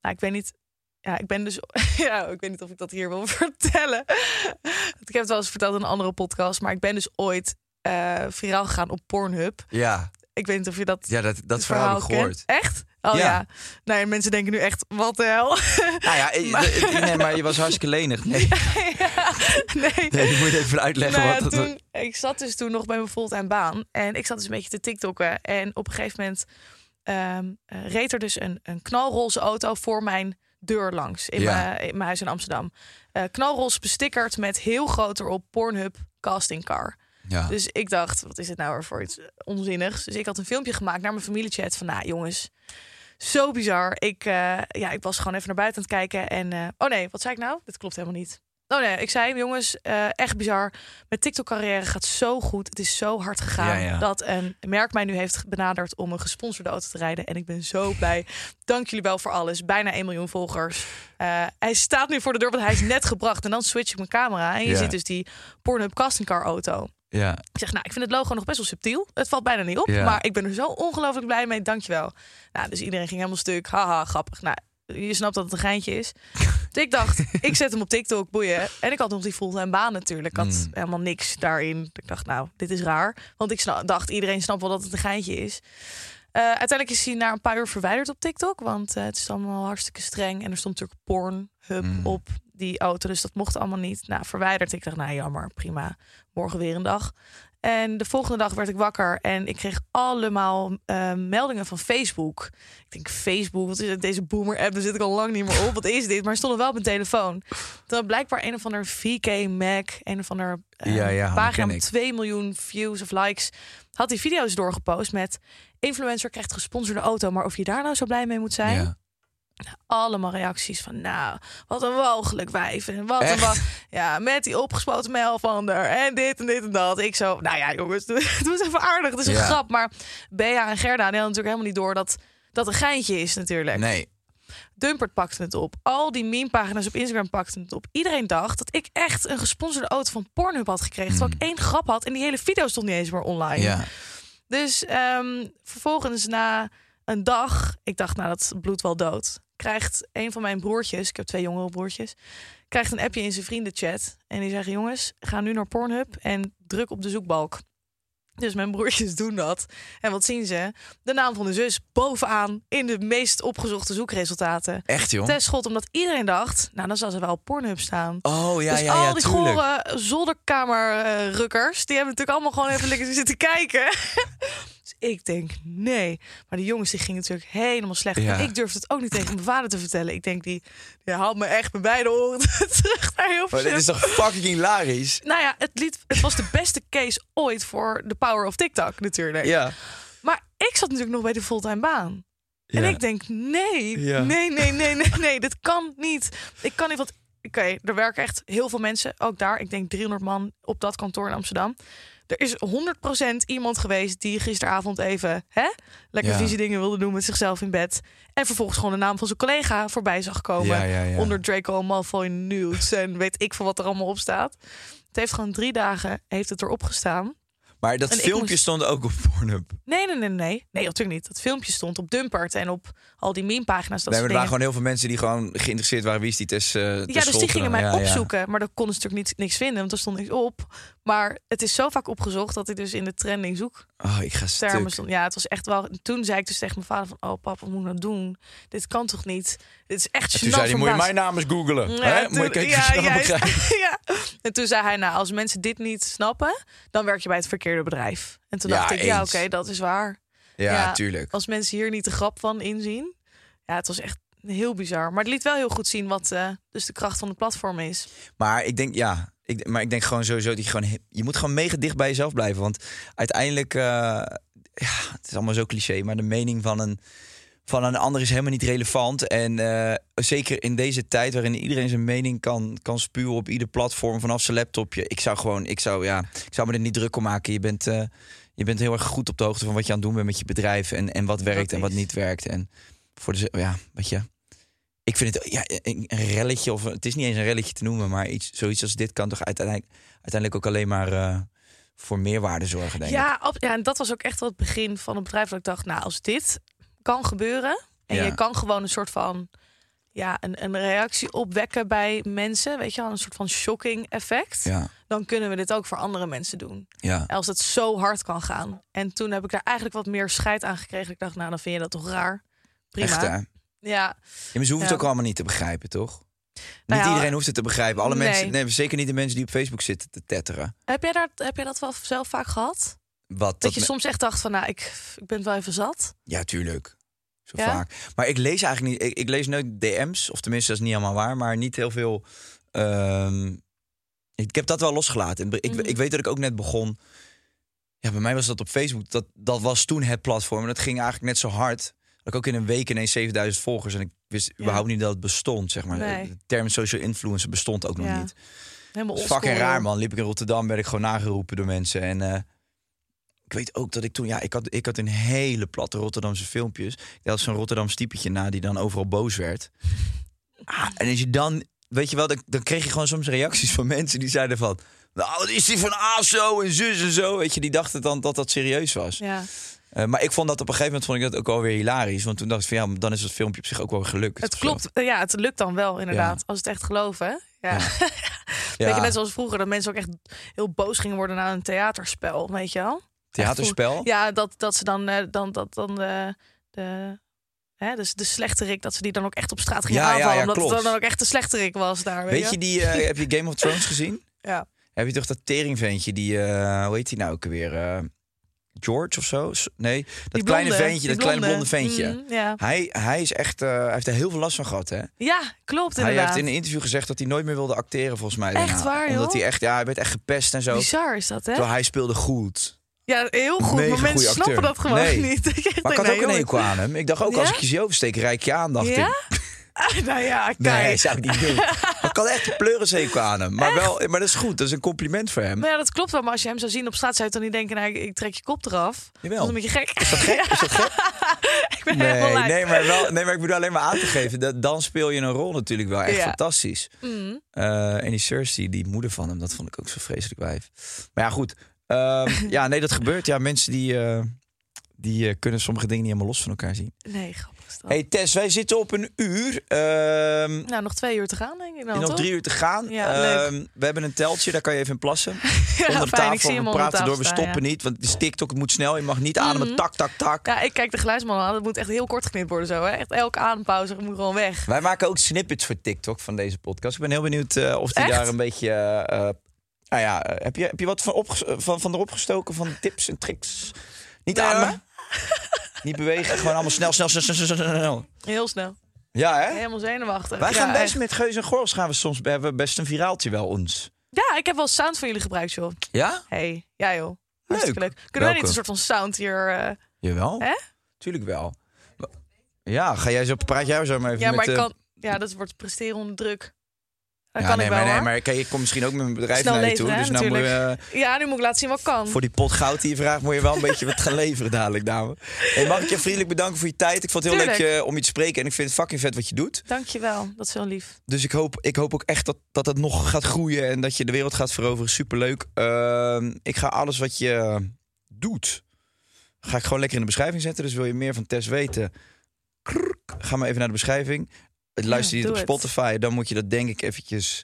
nou, ik weet niet. Ja, ik ben dus. Ja, ik weet niet of ik dat hier wil vertellen. ik heb het wel eens verteld in een andere podcast. Maar ik ben dus ooit eh viraal gegaan op Pornhub. Ja, Ik weet niet of je dat. ja dat, dat verhaal ik gehoord. Echt? Oh Ja. ja. Nou ja, mensen denken nu echt, wat de hel? Nou ja, eh, Maar- nee, maar je was hartstikke lenig. Nee, ja, nee. nee je moet even uitleggen Nou wat dat ik zat dus toen nog bij mijn fulltime baan. En ik zat dus een beetje te tiktokken. En op een gegeven moment ehm, eh, reed er dus een, een knalroze auto voor mijn deur langs. In, Ja. mijn, in mijn huis in Amsterdam. Eh knalroze bestickerd met heel groot erop Pornhub casting car. Ja. Dus ik dacht, wat is het nou weer voor iets onzinnigs? Dus ik had een filmpje gemaakt naar mijn familiechat van, nou jongens, zo bizar. Ik, eh, ja, ik was gewoon even naar buiten aan het kijken en, eh, oh nee, wat zei ik nou? Dit klopt helemaal niet. Oh nee, ik zei, jongens, eh, echt bizar. Mijn TikTok-carrière gaat zo goed. Het is zo hard gegaan Ja, ja. dat een merk mij nu heeft benaderd om een gesponsorde auto te rijden. En ik ben zo blij. Dank jullie wel voor alles. Bijna 1 miljoen volgers. Eh, hij staat nu voor de deur, want hij is net gebracht. En dan switch ik mijn camera en je Ja. ziet dus die Pornhub casting car auto. ja. Ik zeg, nou, ik vind het logo nog best wel subtiel. Het valt bijna niet op, maar ik ben er zo ongelooflijk blij mee. Dankjewel. Nou, dus iedereen ging helemaal stuk. Haha, grappig. Nou, je snapt dat het een geintje is. dus ik dacht, ik zet hem op TikTok, boeien. En ik had nog die fulltime baan natuurlijk. Ik had Mm. helemaal niks daarin. Ik dacht, nou, dit is raar. Want ik dacht, iedereen snapt wel dat het een geintje is. Eh, uiteindelijk is hij na een paar uur verwijderd op TikTok. Want eh, het is allemaal hartstikke streng. En er stond natuurlijk Pornhub Mm. op die auto. Dus dat mocht allemaal niet. Nou, verwijderd. Ik dacht, nou jammer, prima. Morgen weer een dag. En de volgende dag werd ik wakker en ik kreeg allemaal eh, meldingen van Facebook. Ik denk, Facebook, wat is het? Deze boomer-app, daar zit ik al lang niet meer op. Wat is dit? Maar er stond nog wel op mijn telefoon. Toen had blijkbaar een of ander VK Mac, een of ander eh, Ja, ja, dat pagina met ik. 2 miljoen views of likes. Had die video's doorgepost met influencer krijgt gesponsorde auto, maar of je daar nou zo blij mee moet zijn? ja. Allemaal reacties van nou, wat een walgelijk wijf. En wat een Echt? wa- ja, met die opgespoten mijl van er en dit en dit en dat. Ik zo, nou ja jongens, doe, doe eens even aardig. Het is een Ja. grap. Maar Bea en Gerda hadden natuurlijk helemaal niet door dat dat een geintje is natuurlijk. Nee. Dumpert pakte het op. Al die meme-pagina's op Instagram pakten het op. Iedereen dacht dat ik echt een gesponsorde auto van Pornhub had gekregen. Terwijl ik één grap had en die hele video stond niet eens meer online. Ja. Dus ehm, vervolgens na een dag, ik dacht nou dat bloed wel dood, krijgt een van mijn broertjes, ik heb twee jongere broertjes, krijgt een appje in zijn vriendenchat en die zeggen jongens, ga nu naar Pornhub en druk op de zoekbalk. Dus mijn broertjes doen dat. En wat zien ze? De naam van de zus bovenaan in de meest opgezochte zoekresultaten. Echt, joh? Testschot, omdat iedereen dacht, nou dan zal ze wel op Pornhub staan. Oh, ja, dus ja, al ja, die tuurlijk. gore zolderkamerrukkers, die hebben natuurlijk allemaal gewoon even lekker zitten kijken. Dus ik denk, nee. Maar die jongens die gingen natuurlijk helemaal slecht. Ja. En ik durfde het ook niet tegen mijn vader te vertellen. Ik denk, die, die haalt me echt met beide oren terug naar heel Maar dit is toch fucking hilarisch? Nou ja, het, lied, het was de beste case ooit voor de power of TikTok natuurlijk. Ja. Maar ik zat natuurlijk nog bij de fulltime baan. En ik denk, nee, Ja. nee, nee, nee, nee, nee, dit kan niet. Ik kan niet, want oké, er werken echt heel veel mensen, ook daar. Ik denk 300 man op dat kantoor in Amsterdam. Er is 100% iemand geweest die gisteravond even hè, lekker Ja. vieze dingen wilde doen met zichzelf in bed. En vervolgens gewoon de naam van zijn collega voorbij zag komen. Ja. Onder Draco Malfoy nudes en weet ik veel wat er allemaal op staat. Het heeft gewoon drie dagen heeft het erop gestaan. Maar dat En filmpje moest- stond ook op Pornhub. Nee, nee, nee, nee. Nee, natuurlijk niet. Dat filmpje stond op Dumpert en op al die meme-pagina's. Dat nee, maar er waren gewoon heel veel mensen die gewoon geïnteresseerd waren. Wie is die Tess? eh, Ja, dus die gingen mij Ja, ja. opzoeken. Maar daar konden ze natuurlijk niet, niks vinden, want er stond niks op. Maar het is zo vaak opgezocht dat ik dus in de trending zoek Oh, ik ga stuk. stond. Ja, het was echt wel. Toen zei ik dus tegen mijn vader van, oh papa, wat moet ik nou doen? Dit kan toch niet? Dit is echt En gênant toen zei hij, moet je baas." mijn naam eens googelen. Ja, hè? toen- Moet je kijken ja, begrijpt. ja. En toen zei hij, nou, als mensen dit niet snappen, dan werk je bij het bedrijf. En toen Ja, dacht ik, ja, oké, dat is waar. Ja, Ja. tuurlijk. Als mensen hier niet de grap van inzien. Ja, het was echt heel bizar. Maar het liet wel heel goed zien wat eh, dus de kracht van het platform is. Maar ik denk, ja, ik, maar ik denk gewoon sowieso dat je gewoon, je moet gewoon mega dicht bij jezelf blijven. Want uiteindelijk, eh, ja, het is allemaal zo cliché, maar de mening van een, van een ander is helemaal niet relevant. En eh, zeker in deze tijd waarin iedereen zijn mening kan, kan spuwen op ieder platform vanaf zijn laptopje. Ik zou gewoon, ik zou, ja, ik zou me er niet druk om maken. Je bent, eh, je bent heel erg goed op de hoogte van wat je aan het doen bent met je bedrijf. En, en wat werkt en wat niet werkt. En voor de, ja, weet je. Ik vind het ja, een een relletje, of het is niet eens een relletje te noemen, maar iets, zoiets als dit kan toch uiteindelijk, uiteindelijk ook alleen maar eh, voor meerwaarde zorgen, denk ik. Ja, ab- ja, en dat was ook echt wel het begin van het bedrijf. Dat ik dacht, nou, als dit kan gebeuren en Ja. je kan gewoon een soort van ja, een, een reactie opwekken bij mensen, weet je wel, een soort van shocking effect, Ja, dan kunnen we dit ook voor andere mensen doen. ja. Als het zo hard kan gaan. En toen heb ik daar eigenlijk wat meer scheid aan gekregen. Ik dacht, nou, dan vind je dat toch raar. Prima. Echt? Ja, Ja, maar ze hoeven het ook allemaal niet te begrijpen, toch? Nou niet ja, iedereen hoeft het te begrijpen. Alle nee. mensen, nee, zeker niet de mensen die op Facebook zitten te tetteren. heb, jij daar, heb jij dat wel zelf vaak gehad? Wat Dat je me- soms echt dacht van, nou, ik, ik ben het wel even zat. Ja, tuurlijk. Zo Ja? vaak. Maar ik lees eigenlijk niet. Ik, ik lees nooit DM's, of tenminste, dat is niet helemaal waar, maar niet heel veel. ehm, ik heb dat wel losgelaten. Ik, Mhm. ik weet dat ik ook net begon. Ja, bij mij was dat op Facebook. Dat, dat was toen het platform. En dat ging eigenlijk net zo hard. Dat ik ook in een week ineens 7000 volgers. En ik wist Ja. überhaupt niet dat het bestond, zeg maar. Nee. De term social influencer bestond ook nog Ja. niet. Helemaal fucking raar, man. Liep ik in Rotterdam, werd ik gewoon nageroepen door mensen. En eh, weet ook dat ik toen, ja, ik had, ik had een hele platte Rotterdamse filmpjes. Ik had zo'n Rotterdams typetje na die dan overal boos werd. Ah, en als je dan, weet je wel, dan, dan kreeg je gewoon soms reacties van mensen die zeiden van. Nou, wat is die van ASO en zus en zo? Weet je, die dachten dan dat dat serieus was. Ja. Eh, maar ik vond dat op een gegeven moment vond ik dat ook wel weer hilarisch. Want toen dacht ik van ja, dan is het filmpje op zich ook wel gelukt. Het zo. klopt. Ja, het lukt dan wel inderdaad. Als het echt geloven. Ja. Ja. Weet je, net zoals vroeger, dat mensen ook echt heel boos gingen worden na een theaterspel, weet je wel? Theaterspel? Ja, dat, dat ze dan, eh, dan, dat, dan de, de, hè, dus de slechterik, dat ze die dan ook echt op straat gingen Ja, ja, aanvallen. ja, omdat klopt. het dan ook echt de slechterik was daar. Weet, Weet je, die, eh, heb je Game of Thrones gezien? Ja. Heb je toch dat teringventje, die, eh, hoe heet die nou ook weer? eh, George of zo? Nee, dat Die kleine blonde, ventje, dat kleine blonde ventje. Mm, ja. Hij, hij is echt, eh, hij heeft er heel veel last van gehad, hè? ja, klopt Hij inderdaad. heeft in een interview gezegd dat hij nooit meer wilde acteren, volgens mij. Echt daarna. waar, joh? Omdat hij echt, ja, hij werd echt gepest en zo. Bizar is dat, hè? Terwijl hij speelde goed. Ja, heel goed. Mega maar mensen snappen dat gewoon Nee. niet. ik Maar ik had nee, ook een hekel aan hem. Ik dacht ook, Ja? als ik je zie oversteek, rijk je aan, dacht Ja? ik. nou ja, kijk. Nee, zou ik niet doen. Ik had echt een pleurishekel aan hem. Maar, wel, maar dat is goed, dat is een compliment voor hem. Maar ja, dat klopt wel. Maar als je hem zou zien op straat, zou je dan niet denken... Nou, ik, trek je kop eraf. Jawel. Dat is een beetje gek. Is dat gek? Is dat gek? ik ben helemaal Nee, lijp. nee, maar wel, nee, maar ik bedoel alleen maar aan te geven. Dat, dan speel je een rol natuurlijk wel echt Ja. fantastisch. Mm. Eh, en die Cersei, die moeder van hem, dat vond ik ook zo vreselijk wijf. Maar ja, goed. Ehm, ja, nee, dat gebeurt. Ja, mensen die, eh, die eh, kunnen sommige dingen niet helemaal los van elkaar zien. Nee, grappig is dat. hey Tess, wij zitten op een uur. Ehm Nou, nog twee uur te gaan, denk ik dan, nog toch? drie uur te gaan. Ja, leuk. Ehm, we hebben een teltje, daar kan je even in plassen. Ja, Onder de fijn, tafel, we de praten door, we stoppen ja. niet. Want is TikTok, het moet snel. Je mag niet ademen, Mhm. tak, tak, tak. Ja, ik kijk de geluidsman aan. Dat moet echt heel kort geknipt worden zo. Hè? Echt elke adempauze moet gewoon weg. Wij maken ook snippets voor TikTok van deze podcast. Ik ben heel benieuwd eh, of die Echt? daar een beetje. Nou ja, eh, heb je, heb je wat van, opges- eh, van, van erop gestoken van tips en tricks? Niet Nee, ademen. Niet bewegen, gewoon allemaal snel, snel, snel, snel, snel. Heel snel. Ja, hè? Helemaal zenuwachtig. Wij Ja, gaan best echt. met Geus en Gorls gaan we soms hebben we best een viraaltje wel ons. Ja, ik heb wel sound van jullie gebruikt, joh. Ja? Hey, ja joh. Hartstikke leuk. Kunnen Welke? niet een soort van sound hier... eh, Jawel. Hè? Tuurlijk wel. Ja, ga jij zo, praat jij zo maar even Ja, met... maar ik kan... Ja, dat wordt presteren onder druk. Dat ja, kan nee, ik wel, maar, nee, maar kijk, ik kom misschien ook met mijn bedrijf Snel naar je toe. Dus nou moet je, eh, Ja, nu moet ik laten zien wat kan. Voor die pot goud die je vraagt, moet je wel een beetje wat gaan leveren dadelijk, dame. Hey, mag ik je vriendelijk bedanken voor je tijd? Ik vond het heel Tuurlijk. leuk eh, om je te spreken en ik vind het fucking vet wat je doet. Dankjewel, dat is heel lief. Dus ik hoop, ik hoop ook echt dat, dat het nog gaat groeien en dat je de wereld gaat veroveren. Superleuk. Ehm, ik ga alles wat je doet, ga ik gewoon lekker in de beschrijving zetten. Dus wil je meer van Tess weten, krrk, ga maar even naar de beschrijving. Luister je het op. Spotify, dan moet je dat denk ik eventjes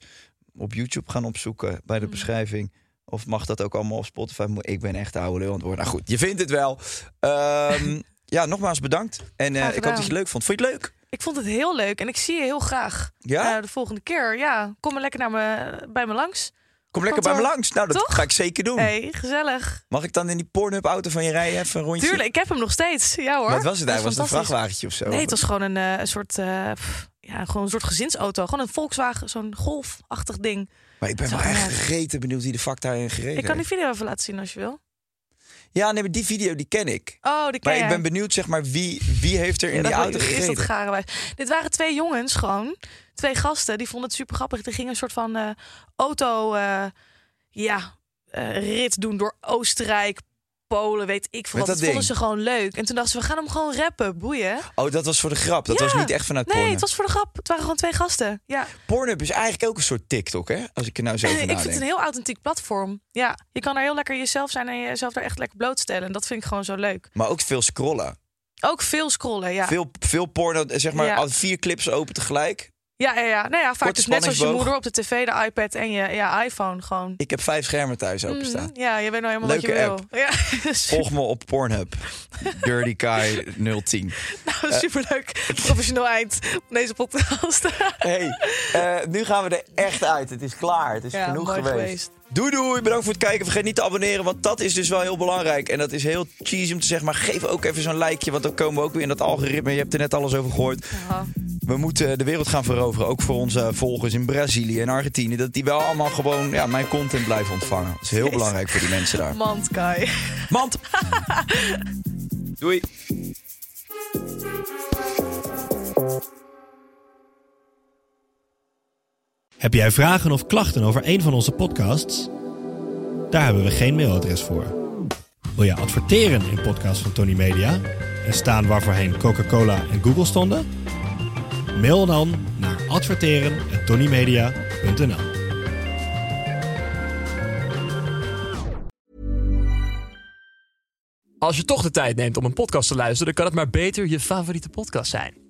op YouTube gaan opzoeken bij de Mm. beschrijving. Of mag dat ook allemaal op Spotify? Ik ben echt de oude lul aan het worden. Nou goed, je vindt het wel. Ehm, ja, nogmaals bedankt. En eh, ik hoop dat je het leuk vond. Vond je het leuk? Ik vond het heel leuk en ik zie je heel graag. Ja? Eh, de volgende keer, ja. Kom maar lekker naar me, bij me langs. Kom lekker bij me langs. Nou, dat Toch? ga ik zeker doen. hey, gezellig. Mag ik dan in die Pornhub-auto van je rijden even een rondje? Tuurlijk, ik heb hem nog steeds. Ja hoor. Wat was het eigenlijk? Was het een vrachtwagentje of zo? Nee, het was gewoon een, eh, een soort, eh, pff, ja, gewoon een soort gezinsauto. Gewoon een Volkswagen, zo'n golfachtig ding. Maar ik ben Zo wel echt gegeten benieuwd wie de fuck daarin gereden Ik kan die video even laten zien als je wil. Ja, nee, maar die video die ken ik. Oh, die ken Maar ik ben benieuwd, zeg maar, wie, wie heeft er in Ja, die dat- auto Is dat gereden? garenwijs? Dit waren twee jongens gewoon. Twee gasten. Die vonden het super grappig. Die gingen een soort van eh, auto... eh, ja, eh, rit doen door Oostenrijk, Polen, weet ik veel wat. dat Dat vonden ze gewoon leuk. En toen dachten ze, we gaan hem gewoon rappen. Boeien. Oh, dat was voor de grap. Dat Ja. was niet echt vanuit Nee, Pornhub. het was voor de grap. Het waren gewoon twee gasten. Ja. Pornhub is eigenlijk ook een soort TikTok, hè? Als ik er nou zo over ik nadenk. vind het een heel authentiek platform. Ja, je kan er heel lekker jezelf zijn en jezelf daar echt lekker blootstellen. En dat vind ik gewoon zo leuk. Maar ook veel scrollen. Ook veel scrollen, ja. Veel, veel porno, zeg maar, Ja. al vier clips open tegelijk. Ja, ja, ja. Nou ja, vaak dus net zoals je moeder op de tv, de iPad en je ja, iPhone gewoon. Ik heb vijf schermen thuis openstaan. Mhm, Ja, je weet nou helemaal Leuke wat je wil. Ja, Volg me op Pornhub. Dirty Kai 010. nou, superleuk. Professioneel eind van deze podcast. Hey, eh, nu gaan we er echt uit. Het is klaar. Het is Ja, genoeg geweest. Doei doei, bedankt voor het kijken. Vergeet niet te abonneren, want dat is dus wel heel belangrijk. En dat is heel cheesy om te zeggen, maar geef ook even zo'n likeje. Want dan komen we ook weer in dat algoritme. Je hebt er net alles over gehoord. Ja. We moeten de wereld gaan veroveren. Ook voor onze volgers in Brazilië en Argentinië. Dat die wel allemaal gewoon ja, mijn content blijven ontvangen. Dat is heel belangrijk voor die mensen daar. Mand, Kai. Mand! Doei! Heb jij vragen of klachten over een van onze podcasts? Daar hebben we geen mailadres voor. Wil je adverteren in podcasts van Tony Media en staan waarvoorheen Coca-Cola en Google stonden? Mail dan naar adverteren@tonymedia.nl. Als je toch de tijd neemt om een podcast te luisteren, dan kan het maar beter je favoriete podcast zijn.